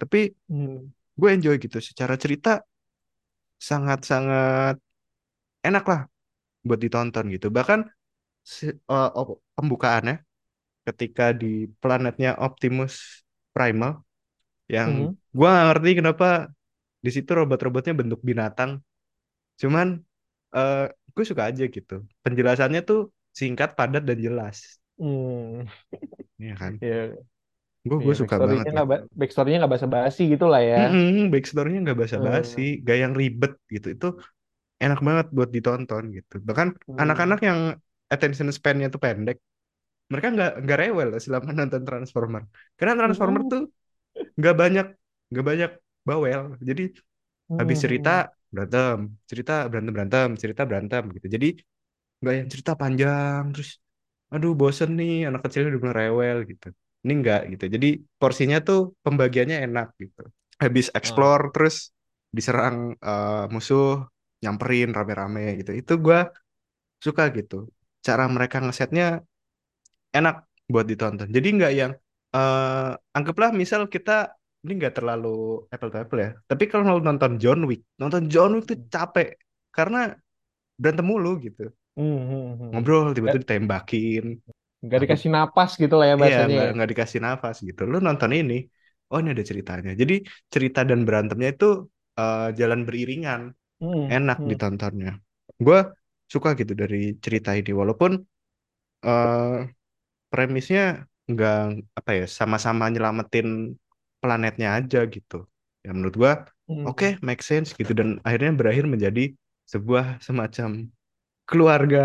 Tapi
Hmm.
gue enjoy gitu. Secara cerita sangat-sangat enak lah buat ditonton gitu bahkan si- op- pembukaannya ketika di planetnya Optimus Primal yang
Mhm.
gue gak ngerti kenapa di situ robot-robotnya bentuk binatang cuman eh gue suka aja gitu penjelasannya tuh singkat padat dan jelas
Hmm.
Iya kan
Ya,
gue
ya
gue suka banget
backstory-nya nggak
gitu
ba- backstory-nya nggak basa-basi gitu lah ya.
Mm-mm, backstory-nya nggak basa-basi
Hmm.
gak yang ribet gitu itu enak banget buat ditonton gitu. Bahkan anak-anak
Hmm.
yang attention span-nya tuh pendek mereka nggak nggak rewel selama nonton Transformer. Karena Transformer
Hmm.
tuh nggak banyak nggak banyak bawel. Jadi habis cerita
Hmm.
berantem cerita berantem berantem cerita berantem gitu. Jadi nggak yang cerita panjang terus aduh bosen nih anak kecilnya udah mulai rewel gitu. Ini enggak gitu. Jadi porsinya tuh pembagiannya enak gitu. Habis explore terus diserang eh, musuh nyamperin rame-rame gitu. Itu gua suka gitu. Cara mereka ngesetnya enak buat ditonton. Jadi nggak yang eh anggaplah misal kita ini nggak terlalu apple to apple ya tapi kalau mau nonton John Wick nonton John Wick tuh capek. Karena berantem mulu gitu.
Hmm, hmm.
ngobrol tiba-tiba ditembakin.
nggak dikasih napas gitu lah ya
iya
bahasanya
nggak
ya.
nggak dikasih nafas gitu. Lu nonton ini oh ini ada ceritanya. Jadi cerita dan berantemnya itu eh, jalan beriringan
Hmm,
enak
hmm,
ditontonnya gue suka gitu dari cerita ini walaupun eh premisnya nggak apa ya sama-sama nyelamatin planetnya aja gitu ya menurut gua oke
hmm.
make sense gitu dan akhirnya berakhir menjadi sebuah semacam keluarga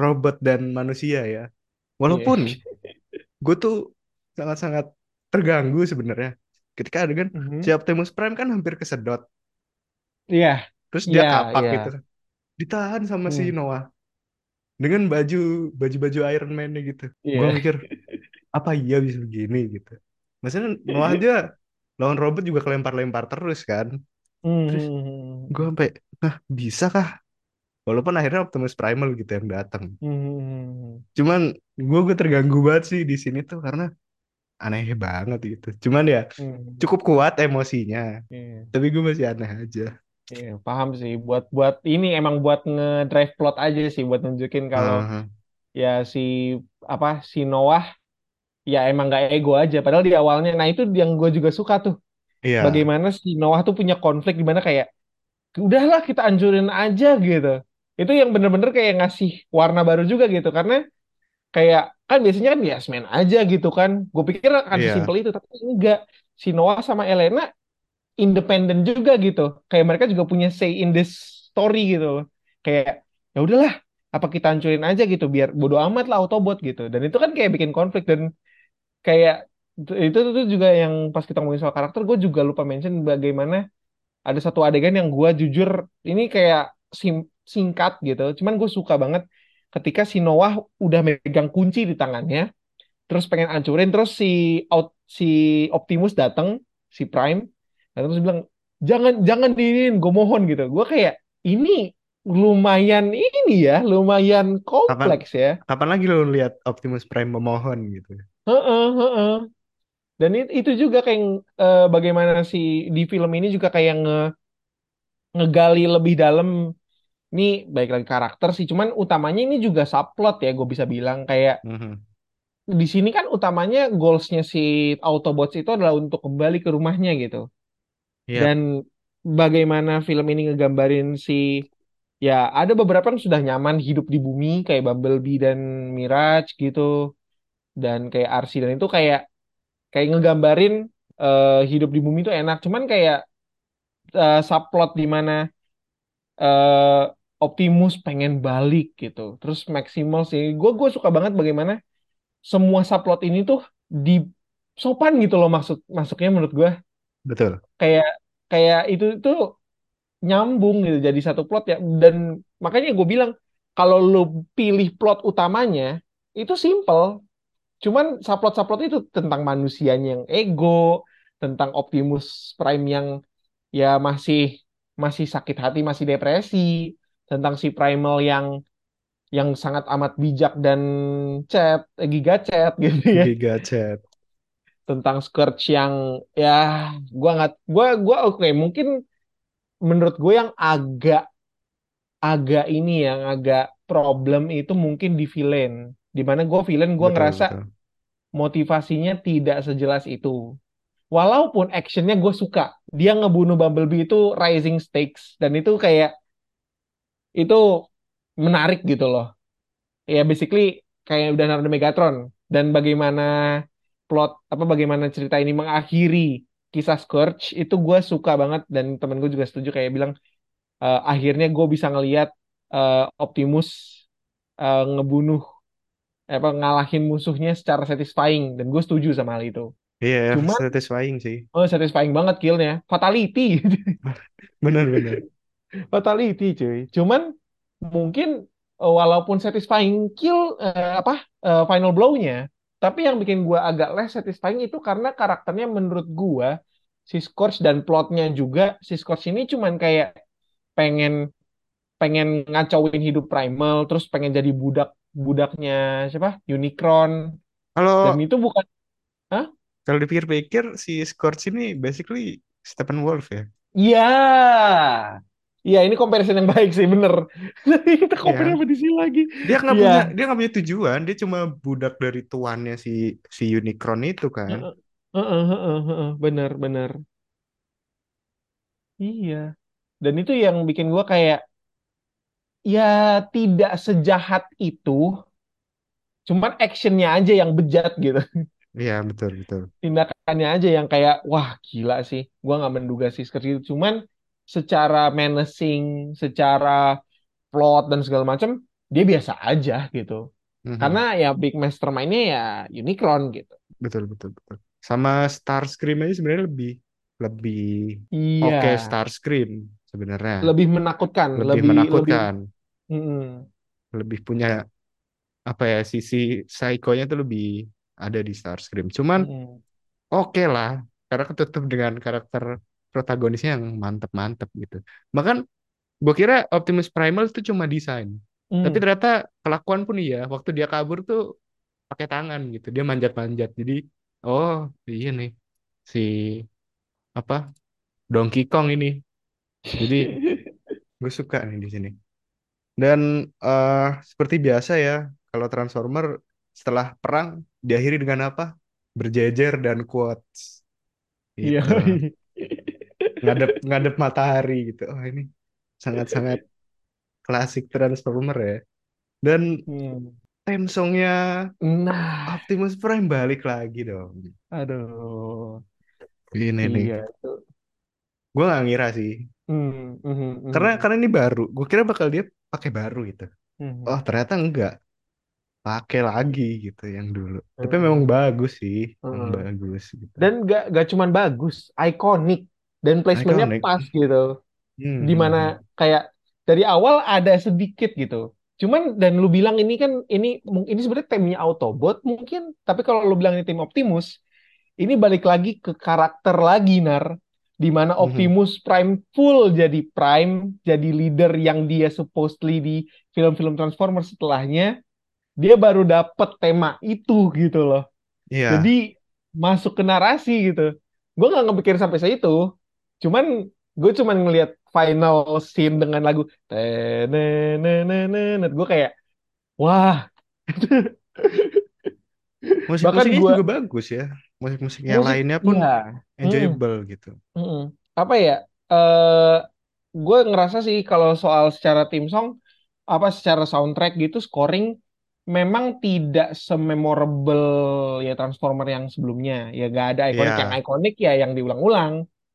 robot dan manusia ya
Iya.
walaupun gue tuh sangat-sangat terganggu sebenarnya ketika adegan si
Mhm.
Optimus Prime kan hampir kesedot
Iya,
terus dia
iya,
kapak
iya.
gitu. Ditahan sama si
Hmm,
Noah. Dengan baju baju-baju Iron Man gitu. Gue
Iya.
mikir apa iya bisa begini? gitu. Maksudnya Noah aja lawan robot juga kelempar-lempar terus kan.
Hmm,
terus
hmm, hmm,
gue sampai nah bisa kah walaupun akhirnya Optimus Primal gitu yang datang.
Hmm, hmm,
cuman gue gue terganggu banget sih di sini tuh karena aneh banget gitu. Cuman ya
hmm, hmm.
cukup kuat emosinya.
Iya.
tapi gue masih aneh aja
Iya, paham sih. Buat buat ini emang buat nge-drive plot aja sih, buat nunjukin kalau
Ah,
ya si apa si Noah ya emang gak ego aja. Padahal di awalnya, nah itu yang gue juga suka tuh.
iya
Bagaimana si Noah tuh punya konflik di mana kayak udahlah kita anjurin aja gitu. Itu yang bener-bener kayak ngasih warna baru juga gitu. Karena kayak kan biasanya kan yes man aja gitu kan. Gue pikir akan
iya
sesimpel itu, tapi enggak. Si Noah sama Elena independen juga gitu. Kayak mereka juga punya say in this story gitu. Kayak ya udahlah, apa kita hancurin aja gitu biar bodo amat lah Autobot gitu. Dan itu kan kayak bikin konflik dan kayak itu, itu itu juga yang pas kita ngomongin soal karakter gue juga lupa mention bagaimana ada satu adegan yang gue jujur ini kayak sim- singkat gitu cuman gue suka banget ketika si Noah udah megang kunci di tangannya terus pengen hancurin terus si out si Optimus datang si Prime dan terus bilang jangan jangan diinin gue mohon gitu gue kayak ini lumayan ini ya lumayan
Kapan
kompleks ya
kapan lagi lo lihat Optimus Prime memohon gitu.
Heeh, heeh. Dan it- itu juga kayak eh, bagaimana si di film ini juga kayak nge ngegali lebih dalam ini baik lagi karakter sih, cuman utamanya ini juga subplot ya gue bisa bilang kayak
Mhm.
di sini kan utamanya goalsnya si Autobots itu adalah untuk kembali ke rumahnya gitu.
Iya,
Dan bagaimana film ini ngegambarin si ya ada beberapa yang sudah nyaman hidup di bumi kayak Bumblebee dan Mirage gitu. Dan kayak RC dan itu kayak kayak ngegambarin eh, hidup di bumi itu enak. Cuman kayak eh, subplot di mana eh, Optimus pengen balik gitu. Terus Maximal sih gue gue suka banget bagaimana semua subplot ini tuh di sopan gitu loh maksud masuknya menurut gue
betul.
kayak kayak itu itu nyambung gitu jadi satu plot ya. Dan makanya gue bilang kalau lo pilih plot utamanya itu simple. Cuman subplot-subplot itu tentang manusianya yang ego, tentang Optimus Prime yang ya masih masih sakit hati, masih depresi, tentang si Primal yang yang sangat amat bijak dan chat, eh, giga chat gitu ya,
Giga Chat.
Tentang Scourge yang ya gua nggak gua gua oke mungkin menurut gue yang agak agak ini yang agak problem itu mungkin di villain. Di mana gue villain gue ngerasa
betul.
motivasinya tidak sejelas itu. Walaupun actionnya gue suka, dia ngebunuh Bumblebee itu rising stakes dan itu kayak itu menarik gitu loh. Ya basically kayak udah Leonardo Megatron dan bagaimana plot apa bagaimana cerita ini mengakhiri kisah Scourge itu gue suka banget dan temen gue juga setuju kayak bilang eh, akhirnya gue bisa ngelihat eh, Optimus eh, ngebunuh apa ngalahin musuhnya secara satisfying dan gue setuju sama hal itu.
Iya,
Cuman
satisfying sih.
Oh, satisfying banget killnya. Fatality. [laughs]
Bener-bener. [laughs]
Fatality, cuy. Cuman mungkin walaupun satisfying kill eh, apa eh, final blow-nya, tapi yang bikin gua agak less satisfying itu karena karakternya menurut gua si Scorch dan plotnya juga si Scorch ini cuman kayak pengen pengen ngacauin hidup Primal, terus pengen jadi budak budaknya siapa? Unicron. Dan
Kalau
itu bukan Hah?
kalau dipikir-pikir si Scorch ini basically Steppenwolf ya.
Iya. Iya, ini comparison yang baik sih, bener. [laughs] Kita
Iya
compare
kan?
sama DC lagi.
Dia nggak
Iya.
punya dia nggak punya tujuan, dia cuma budak dari tuannya si si Unicron itu kan.
Heeh, heeh, heeh, heeh. Bener, bener. Iya. Dan itu yang bikin gua kayak, ya tidak sejahat itu, cuman actionnya aja yang bejat gitu.
Iya, betul betul.
Tindakannya aja yang kayak, wah gila sih. Gua nggak menduga sih seperti itu. Cuman secara menacing, secara plot dan segala macam, dia biasa aja gitu. Karena
Mhm.
ya big mastermind-nya ya Unicron gitu.
Betul betul betul. Sama Starscream aja sebenarnya lebih lebih
Iya,
oke Starscream sebenarnya.
lebih menakutkan,
Lebih
lebih lebih
menakutkan,
mm,
lebih punya apa ya sisi psikonya tuh lebih ada di Starscream. Cuman
mm,
oke lah, karena ketutup dengan karakter protagonisnya yang mantep-mantep gitu. Bahkan gue kira Optimus Primal itu cuma desain, tapi
mm.
ternyata kelakuan pun iya. Waktu dia kabur tuh pakai tangan gitu, dia manjat-manjat. Jadi oh iya nih si apa Donkey Kong ini. Jadi [laughs] gue suka nih di sini. Dan eh, seperti biasa ya, kalau Transformer setelah perang diakhiri dengan apa? Berjejer dan quotes.
Iya. [laughs]
Ngadep ngadep matahari gitu. Oh ini sangat-sangat klasik Transformer ya. Dan
Hmm.
theme songnya
Nah,
Optimus Prime balik lagi dong.
aduh.
Ini nih,
Iya itu.
gue gak ngira sih.
Hmm, mhm,
Karena
mhm,
karena ini baru. Gue kira bakal dia pakai baru gitu. Oh ternyata enggak. pakai lagi gitu yang dulu. Tapi memang bagus sih, memang bagus gitu.
Dan gak, gak cuman bagus, ikonik dan placementnya
Iconic.
pas gitu.
Hmm, hmm,
Di mana
hmm.
kayak dari awal ada sedikit gitu. Cuman dan lu bilang ini kan ini ini sebenarnya timnya Autobot mungkin, tapi kalau lu bilang ini tim Optimus, ini balik lagi ke karakter lagi Nar, di mana
Mhm.
Optimus Prime full jadi Prime, jadi leader yang dia supposedly di film-film Transformers setelahnya, dia baru dapet tema itu gitu loh. Jadi
Iya.
masuk ke narasi gitu. Gue nggak ngepikir sampai situ. Cuman gue cuman ngelihat final scene dengan lagu tenenenenenet. Gue kayak wah. Bahkan
Musik-musiknya
gue
juga bagus ya. Musik-musik yang
musik
lainnya pun.
Mm-mm,
enjoyable gitu.
mm-mm. Apa ya? Eh gue ngerasa sih kalau soal secara tim song apa secara soundtrack gitu scoring memang tidak sememorable ya Transformer yang sebelumnya ya gak ada ikonik yang
Iya,
ikonik ya yang diulang-ulang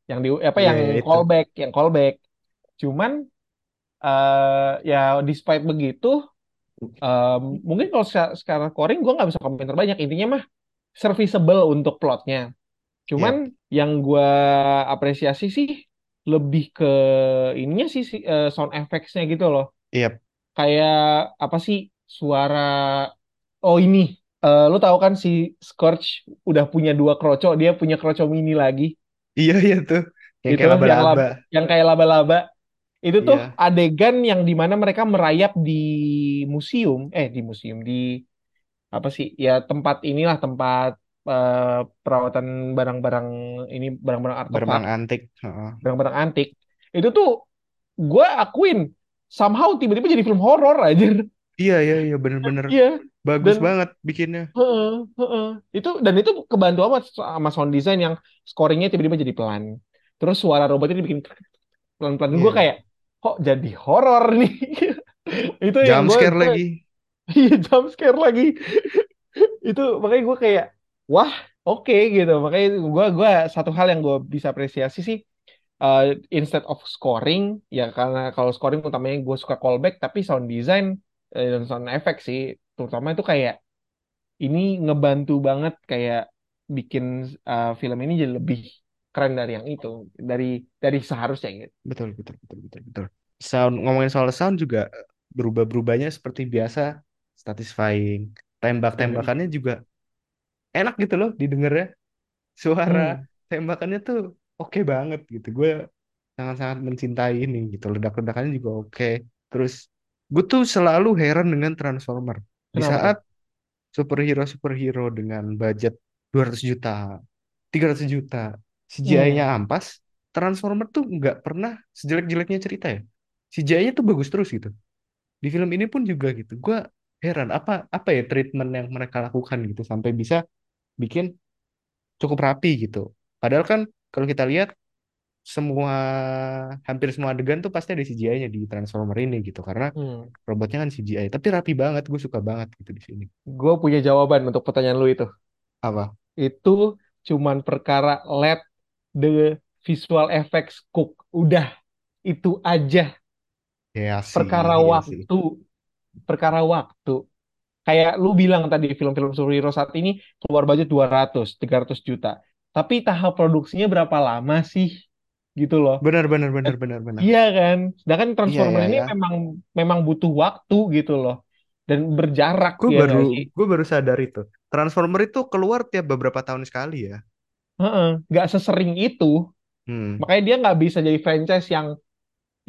yang di apa
iya
yang
ya itu.
callback yang callback cuman eh ya despite begitu eh, mungkin kalau secara, secara scoring gue nggak bisa komentar banyak intinya mah serviceable untuk plotnya cuman
Yap.
yang gue apresiasi sih lebih ke ininya sih si- eh, sound effects-nya gitu loh
Yap.
kayak apa sih suara oh ini eh, lu tahu kan si Scourge udah punya dua kroco dia punya kroco mini lagi
Iya iya tuh. Yang
gitu
kayak
yang lab
laba-laba.
yang kayak laba-laba itu tuh
Iya.
adegan yang di mana mereka merayap di museum eh di museum di apa sih ya tempat inilah tempat eh, perawatan barang-barang ini barang-barang artefak
Barang antik.
Barang-barang antik itu tuh gue akuin somehow tiba-tiba jadi film horor aja
Iya iya iya bener-bener
iya
bagus
dan
banget bikinnya.
Heeh, heeh. Itu dan itu kebantu amat sama sound design yang scoringnya tiba-tiba jadi pelan. Terus suara robotnya dibikin pelan-pelan. Gue
Iya.
kayak kok jadi horor nih. [laughs] Itu yang
Jump
gue
scare
gue
lagi. [laughs]
iya jump scare lagi. [laughs] Itu makanya gue kayak wah oke gitu. Makanya gue gue satu hal yang gue bisa apresiasi sih uh, instead of scoring ya karena kalau scoring utamanya gue suka callback tapi sound design dan sound effect sih terutama itu kayak ini ngebantu banget kayak bikin uh, film ini jadi lebih keren dari yang itu dari dari seharusnya gitu.
Betul betul betul betul betul. Sound ngomongin soal sound juga berubah-berubahnya seperti biasa satisfying.
Mhm.
Tembak-tembakannya juga enak gitu loh didengarnya. Suara
Hmm,
tembakannya tuh oke banget gitu. Gue sangat-sangat mencintai ini gitu. Ledak-ledakannya juga oke. Terus gue tuh selalu heran dengan Transformer. Di
kenapa
saat superhero-superhero dengan budget 200 juta, 300 juta, CGI-nya
Hmm,
ampas, Transformer tuh nggak pernah sejelek-jeleknya cerita ya. CGI-nya tuh bagus terus gitu. Di film ini pun juga gitu. Gue heran apa apa ya treatment yang mereka lakukan gitu sampai bisa bikin cukup rapi gitu. Padahal kan kalau kita lihat semua hampir semua adegan tuh pasti ada CGI-nya di Transformer ini gitu karena
hmm.
robotnya kan CGI. Tapi rapi banget, gue suka banget gitu di sini.
Gue punya jawaban untuk pertanyaan lu itu.
Apa?
Itu cuman perkara let the visual effects cook. Udah itu aja.
Ya sih,
Perkara
sih.
waktu, perkara waktu. Kayak lu bilang tadi film-film superhero saat ini keluar budget 200, 300 juta. Tapi tahap produksinya berapa lama sih? Gitu loh.
Benar, benar,
Eh,
benar, benar, benar.
Iya kan? Sedangkan
Iya
Transformer
ya
ini
ya.
memang memang butuh waktu gitu loh. Dan berjarak
Gue
ya
baru gue baru sadar itu. Transformer itu keluar tiap beberapa tahun sekali ya.
Heeh, Nggak sesering itu.
Hmm,
Makanya dia nggak bisa jadi franchise yang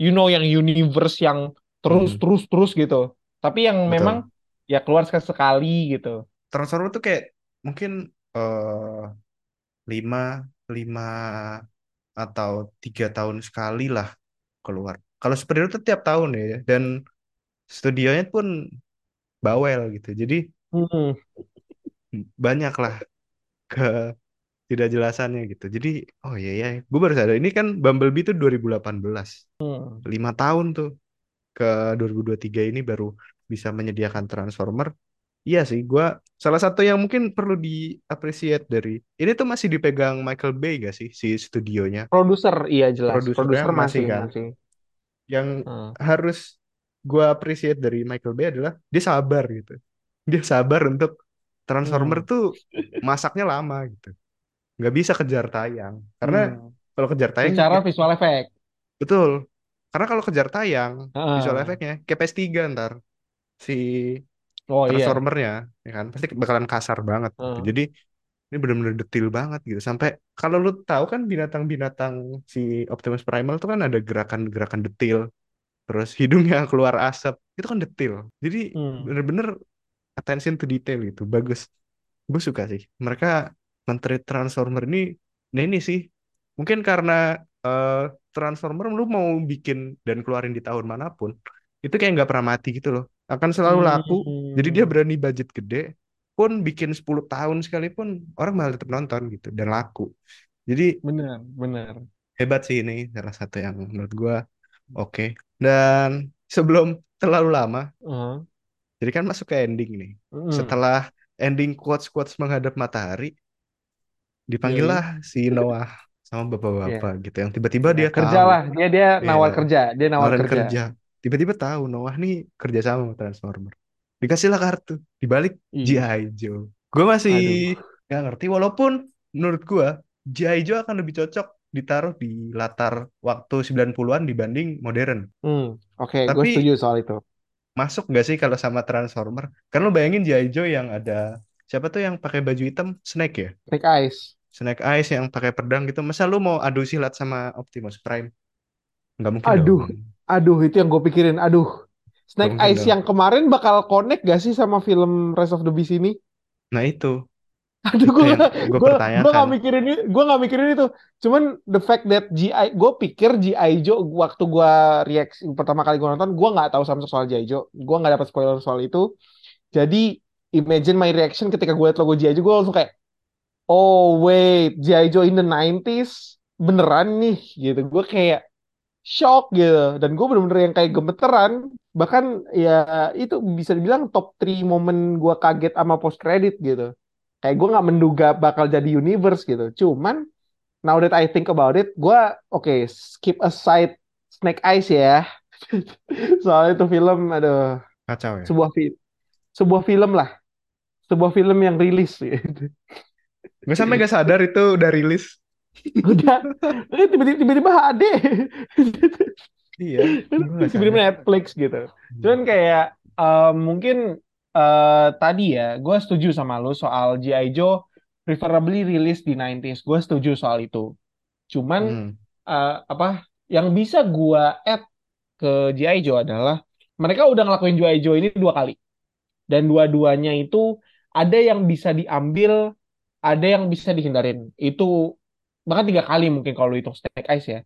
you know yang universe yang terus
hmm,
terus terus gitu. Tapi yang memang
betul.
ya keluar sekali sekali gitu.
Transformer tuh kayak mungkin eh lima lima atau tiga tahun sekali lah keluar. Kalau superhero tuh tiap tahun ya, dan studionya pun bawel gitu. Jadi
Hmm.
banyak lah ke tidak jelasannya gitu. Jadi oh iya ya, gue baru sadar ini kan Bumblebee tuh 2018,
Hmm.
lima tahun tuh ke 2023 ini baru bisa menyediakan Transformer. Iya sih, gue salah satu yang mungkin perlu diapresiasi dari ini tuh masih dipegang Michael Bay gak sih si studionya,
Produser, iya jelas. Produser
masih
masih,
kan.
masih.
Yang
Hmm.
harus gue appreciate dari Michael Bay adalah dia sabar gitu. dia sabar untuk Transformer
Hmm.
tuh masaknya lama gitu nggak bisa kejar tayang karena
Hmm.
kalau kejar tayang
Secara
kita-
visual effect.
betul karena kalau kejar tayang visual
Heeh.
efeknya kayak PS3 ntar si
Oh iya.
Transformernya ya kan pasti bakalan kasar banget gitu.
Heeh.
Jadi ini benar-benar detail banget gitu. Sampai kalau lu tahu kan binatang-binatang si Optimus Primal tuh kan ada gerakan-gerakan detail. Terus hidungnya [laughs] keluar asap. Itu kan detail. Jadi
Hmm.
bener-bener attention to detail gitu. Bagus. Gue suka sih. Mereka menteri Transformer ini nah ini sih. Mungkin karena eh, Transformer lu mau bikin dan keluarin di tahun mana pun, itu kayak nggak pernah mati gitu loh. Akan selalu laku. Jadi dia
Hmm.
berani budget gede pun bikin 10 tahun sekalipun orang malah tetap nonton gitu dan laku. Jadi
Bener, bener.
hebat sih ini salah satu yang menurut gua oke. Dan sebelum terlalu lama,
Heeh.
jadi kan masuk ke ending nih.
Hmm.
Setelah ending quotes-quotes menghadap matahari, dipanggillah si Noah sama bapak-bapak gitu yang tiba-tiba
Ya,
dia
kerja
tahu
lah. Dia dia nawar
Iya.
kerja. Dia nawar kerja.
kerja. Tiba-tiba tahu Noah nih kerja sama sama Transformer. Dikasihlah kartu, dibalik
Iya.
G.I. Joe. Gue masih
Aduh.
nggak ngerti walaupun menurut gue G.I. Joe akan lebih cocok ditaruh di latar waktu 90-an dibanding modern.
Hmm. Oke, gue
Tapi
setuju soal itu.
masuk nggak sih kalau sama Transformer? Kan lo bayangin G.I. Joe yang ada siapa tuh yang pakai baju hitam? Snake ya?
Snake Eyes.
Snake Eyes yang pakai pedang gitu. Masa lu mau adu silat sama Optimus Prime? Nggak mungkin
Aduh,
dong.
Aduh itu yang gue pikirin. Aduh. Snake Eyes yang kemarin bakal connect gak sih sama film Rise of the Beast ini?
Nah itu,
Aduh, gue
yang gue
gak mikirin itu, gue gak mikirin itu. Cuman the fact that GI, gue pikir GI Joe waktu gue reaksi pertama kali gue nonton, gue nggak tahu sama soal GI Joe, gue nggak dapat spoiler soal itu. Jadi imagine my reaction ketika gue liat logo GI Joe, gue langsung kayak, oh wait, GI Joe in the 90s beneran nih, gitu. Gue kayak shock gitu, dan gue bener-bener yang kayak gemeteran. Bahkan ya itu bisa dibilang top 3 momen gue kaget sama post credit gitu kayak gue nggak menduga bakal jadi universe gitu. Cuman now that I think about it, gue oke skip aside Snake Eyes ya. [laughs] Soalnya itu film, aduh,
Kacau ya.
sebuah film, sebuah film lah, sebuah film yang rilis gitu.
Gue sampai gak sadar itu udah rilis.
Udah, tiba-tiba tiba-tiba HD,
Iya, gue
tiba-tiba. Netflix gitu. Cuman kayak eh, mungkin eh, tadi ya, gue setuju sama lo soal G.I. Joe preferably rilis di 90s. Gue setuju soal itu. Cuman
Hmm.
eh, apa yang bisa gua add ke G.I. Joe adalah mereka udah ngelakuin G.I. Joe ini dua kali dan dua-duanya itu ada yang bisa diambil ada yang bisa dihindarin itu bahkan tiga kali mungkin kalau lu hitung Snake Eyes ya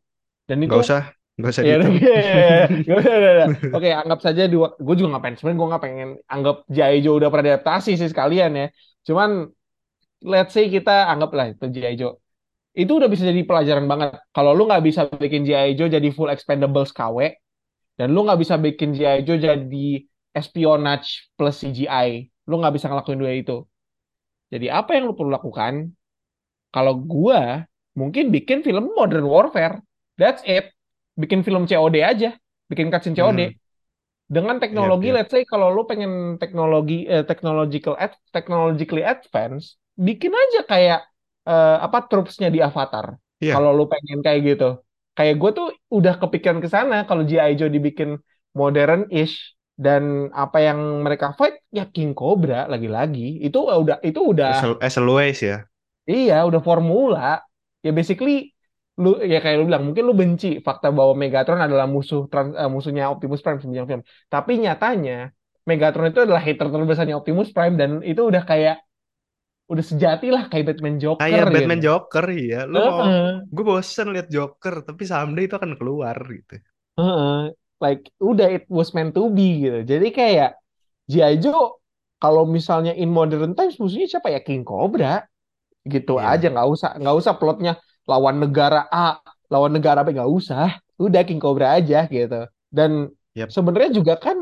dan itu
Gak usah, gak usah
ya
dihitung.
ya, ya, ya. Nggak oke anggap saja dua gue juga nggak pengen sebenarnya gue nggak pengen anggap. Joe udah pernah adaptasi sih sekalian ya cuman let's say kita anggaplah itu G.I. Joe itu udah bisa jadi pelajaran banget. Kalau lu nggak bisa bikin. Joe jadi full expendables KW, dan lu nggak bisa bikin. Joe jadi espionage plus CGI, lu nggak bisa ngelakuin dua itu. Jadi apa yang lu perlu lakukan? Kalau gua mungkin bikin film Modern Warfare, that's it. Bikin film COD aja, bikin cutscene COD.
Hmm.
Dengan teknologi,
Yap, yap.
let's say kalau lu pengen teknologi eh, technological ad, technologically advance, bikin aja kayak eh, apa troops-nya di Avatar.
Iya,
Kalau lu pengen kayak gitu. Kayak gue tuh udah kepikiran ke sana kalau G.I. Joe dibikin modern-ish dan apa yang mereka fight ya King Cobra lagi-lagi. Itu udah itu udah
as, as always ya.
Iya, udah formula. Ya basically lu ya kayak lu bilang mungkin lu benci fakta bahwa Megatron adalah musuh trans- eh, musuhnya Optimus Prime sepanjang film. Tapi nyatanya Megatron itu adalah hater terbesarnya Optimus Prime dan itu udah kayak udah sejati lah kayak Batman Joker
Kayak Batman
gitu.
Joker ya. Lu mau,
Heeh,
gue bosen liat Joker, tapi someday itu akan keluar gitu.
heeh. Like udah it was meant to be gitu. Jadi kayak G.I. Joe kalau misalnya in modern times musuhnya siapa ya King Cobra gitu
Iya.
aja nggak usah nggak usah plotnya lawan negara A lawan negara B nggak usah. Udah King Cobra aja gitu. Dan
Yap.
sebenarnya juga kan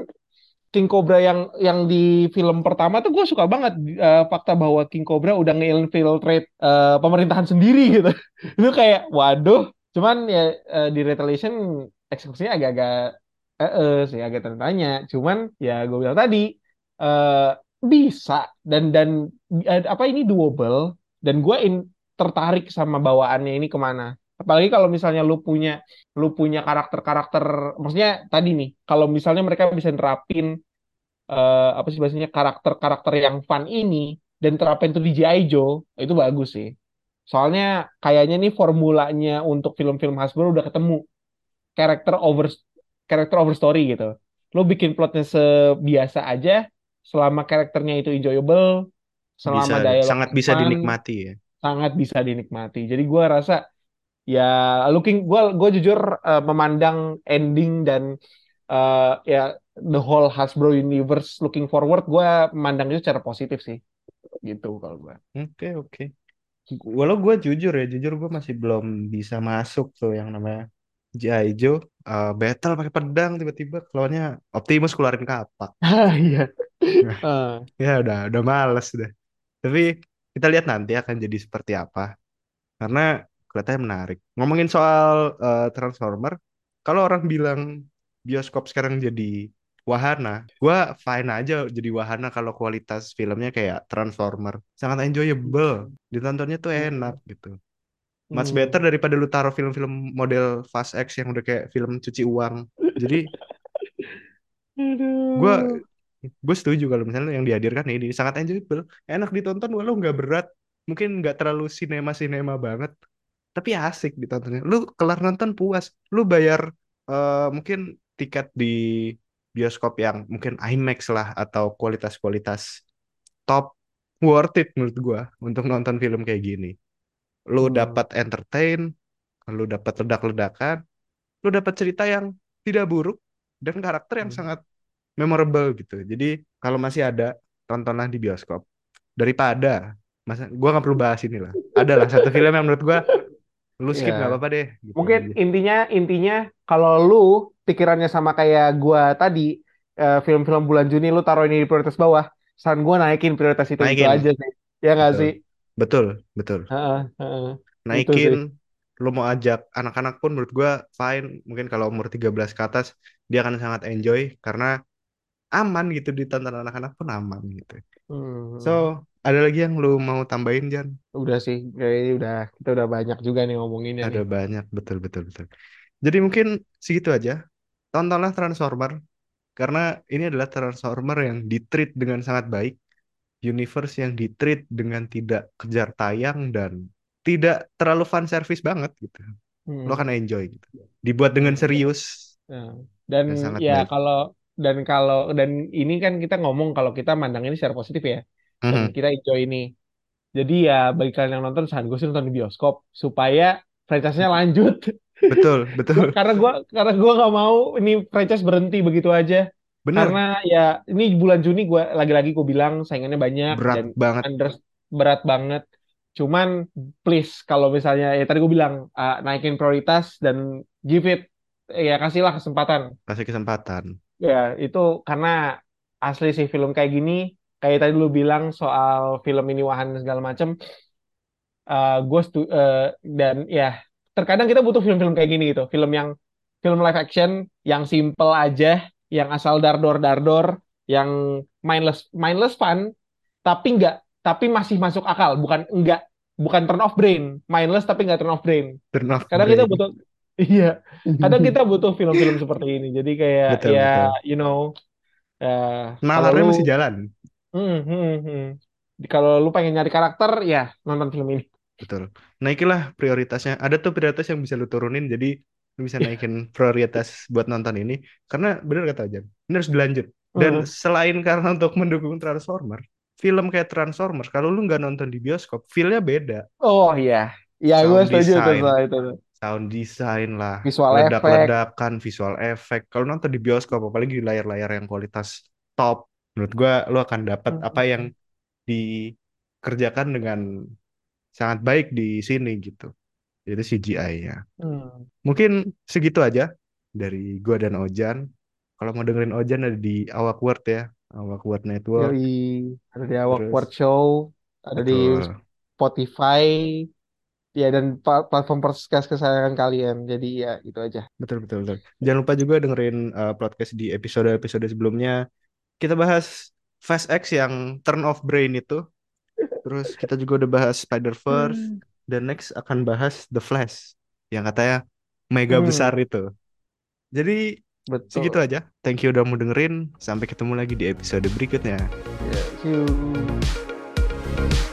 King Cobra yang yang di film pertama tuh gue suka banget eh, fakta bahwa King Cobra udah nge-infiltrate eh, pemerintahan sendiri gitu. [laughs] Itu kayak waduh. Cuman ya eh, di Retaliation eksekusinya agak-agak eh, eh, sih agak tanya cuman ya gue bilang tadi eh bisa. Dan dan apa ini doable dan gue tertarik sama bawaannya ini ke mana. Apalagi kalau misalnya lu punya lu punya karakter-karakter, maksudnya tadi nih, kalau misalnya mereka bisa nerapin eh, apa sih bahasanya karakter-karakter yang fun ini dan terapin itu di. Joe, itu bagus sih. Soalnya kayaknya nih formulanya untuk film-film Hasbro udah ketemu karakter over karakter over story gitu. Lo bikin plotnya sebiasa aja, selama karakternya itu enjoyable,
Bisa
selama dialognya
sangat bisa dinikmati ya.
sangat bisa dinikmati. Jadi gue rasa ya looking gue gue jujur uh, memandang ending dan uh, ya the whole Hasbro universe looking forward gue memandang itu secara positif sih gitu kalau gue.
Oke, oke. Walau gue jujur ya, jujur gue masih belum bisa masuk tuh yang namanya G.I. Joe uh, battle pakai pedang tiba-tiba lawannya Optimus keluarin kapak.
Ah [laughs] iya.
Nah, [laughs] ya udah udah males deh. Tapi kita lihat nanti akan jadi seperti apa. Karena kelihatannya menarik. Ngomongin soal uh, Transformer, kalau orang bilang bioskop sekarang jadi wahana, gue fine aja jadi wahana kalau kualitas filmnya kayak Transformer. Sangat enjoyable. Ditontonnya tuh enak gitu. Much better
Hmm.
daripada lu taruh film-film model Fast X yang udah kayak film cuci uang. Jadi [laughs] gue. Gue setuju kalau misalnya yang dihadirkan ini sangat enjoyable, enak ditonton walau nggak berat, mungkin nggak terlalu sinema-sinema banget, tapi asik ditontonnya. Lu kelar nonton puas, lu bayar eh, mungkin tiket di bioskop yang mungkin IMAX lah atau kualitas-kualitas top worth it menurut gua untuk nonton film kayak gini. Lu
Hmm.
dapat entertain, lu dapat ledak-ledakan, lu dapat cerita yang tidak buruk dan karakter yang
Hmm.
sangat memorable gitu. Jadi kalau masih ada, tontonlah di bioskop. Daripada, masa gua nggak perlu bahas ini lah. Ada lah satu film yang menurut gua lu skip nggak
Ya.
apa-apa deh gitu
Mungkin
aja.
intinya intinya kalau lu pikirannya sama kayak gua tadi eh, film-film bulan Juni lu taruh ini di prioritas bawah, saran gua naikin prioritas itu itu
Naikin,
aja sih. Ya nggak sih?
betul, betul.
Heeh. Itu
Naikin, lu mau ajak anak-anak pun menurut gua fine. Mungkin kalau umur 13 ke atas dia akan sangat enjoy karena aman gitu ditonton anak-anak pun aman gitu. So,
Hmm.
ada lagi yang lu mau tambahin, Jan?
Udah sih, kayaknya udah kita udah banyak juga nih ngomonginnya
Ada
nih.
banyak, betul, betul, betul. Jadi mungkin segitu aja. Tontonlah Transformer, karena ini adalah Transformer yang ditreat dengan sangat baik. Universe yang ditreat dengan tidak kejar tayang dan tidak terlalu fan service banget gitu. Lo
Hmm.
akan enjoy gitu. Dibuat dengan
Hmm.
serius
Nah, dan
dan sangat
ya
baik.
kalau dan kalau dan ini kan kita ngomong kalau kita mandang ini secara positif ya dan
Mhm.
kita enjoy ini. Jadi ya bagi kalian yang nonton saran gue sih nonton di bioskop supaya franchise-nya lanjut.
Betul, [laughs] betul.
karena gua karena gua nggak mau ini franchise berhenti begitu aja. Karena
Bener,
ya ini bulan Juni gua lagi-lagi gue bilang saingannya banyak
berat
dan
banget.
under berat banget. Cuman please kalau misalnya ya tadi gue bilang ah, naikin prioritas dan give it ya kasihlah kesempatan.
Kasih kesempatan.
Ya itu karena asli sih film kayak gini kayak tadi lu bilang soal film ini wahana segala macem gue dan ya terkadang kita butuh film-film kayak gini gitu. Film yang film live action yang simple aja yang asal dardor dardor yang mindless mindless fun tapi nggak tapi masih masuk akal. Bukan enggak bukan turn off brain. Mindless tapi nggak turn off brain.
Turn off
kadang kita butuh iya kadang kita butuh film-film [laughs] seperti ini jadi kayak
Betul,
ya
betul.
you know kalau
Nalarnya masih jalan.
hmm, hmm, hmm. kalau lu pengen nyari karakter ya nonton film ini
Betul. Naikilah prioritasnya. Ada tuh prioritas yang bisa lu turunin, jadi lu bisa naikin prioritas buat nonton ini. Karena bener kata Jan, ini harus dilanjut. Dan
Hmm.
selain [laughs] karena untuk mendukung Transformer, film kayak Transformer, kalau lu nggak nonton di bioskop, feel-nya beda.
Oh iya, iya gue setuju tuh itu.
Sound design lah,
Visual effect.
ledak-ledakan, visual effect. Kalau nonton di bioskop, apalagi di layar-layar yang kualitas top, menurut gua lu akan dapat apa yang dikerjakan dengan sangat baik di sini gitu. Itu CGI-nya.
Hmm.
Mungkin segitu aja dari gua dan Ojan. Kalau mau dengerin Ojan ada di Awak Word ya, Awak Word Network.
Dari ada di Awak
Terus
Word Show, ada di
betul,
Spotify, ya dan platform podcast kesayangan kalian. Jadi ya itu aja.
betul, betul, betul. Jangan lupa juga dengerin uh, podcast di episode-episode sebelumnya. Kita bahas Fast X yang turn off brain itu. Terus kita juga udah bahas Spider-Verse
Hmm.
dan next akan bahas The Flash yang katanya mega besar
Hmm,
itu. Jadi segitu
betul.
aja. Thank you udah mau dengerin. Sampai ketemu lagi di episode berikutnya.
Ya, see you.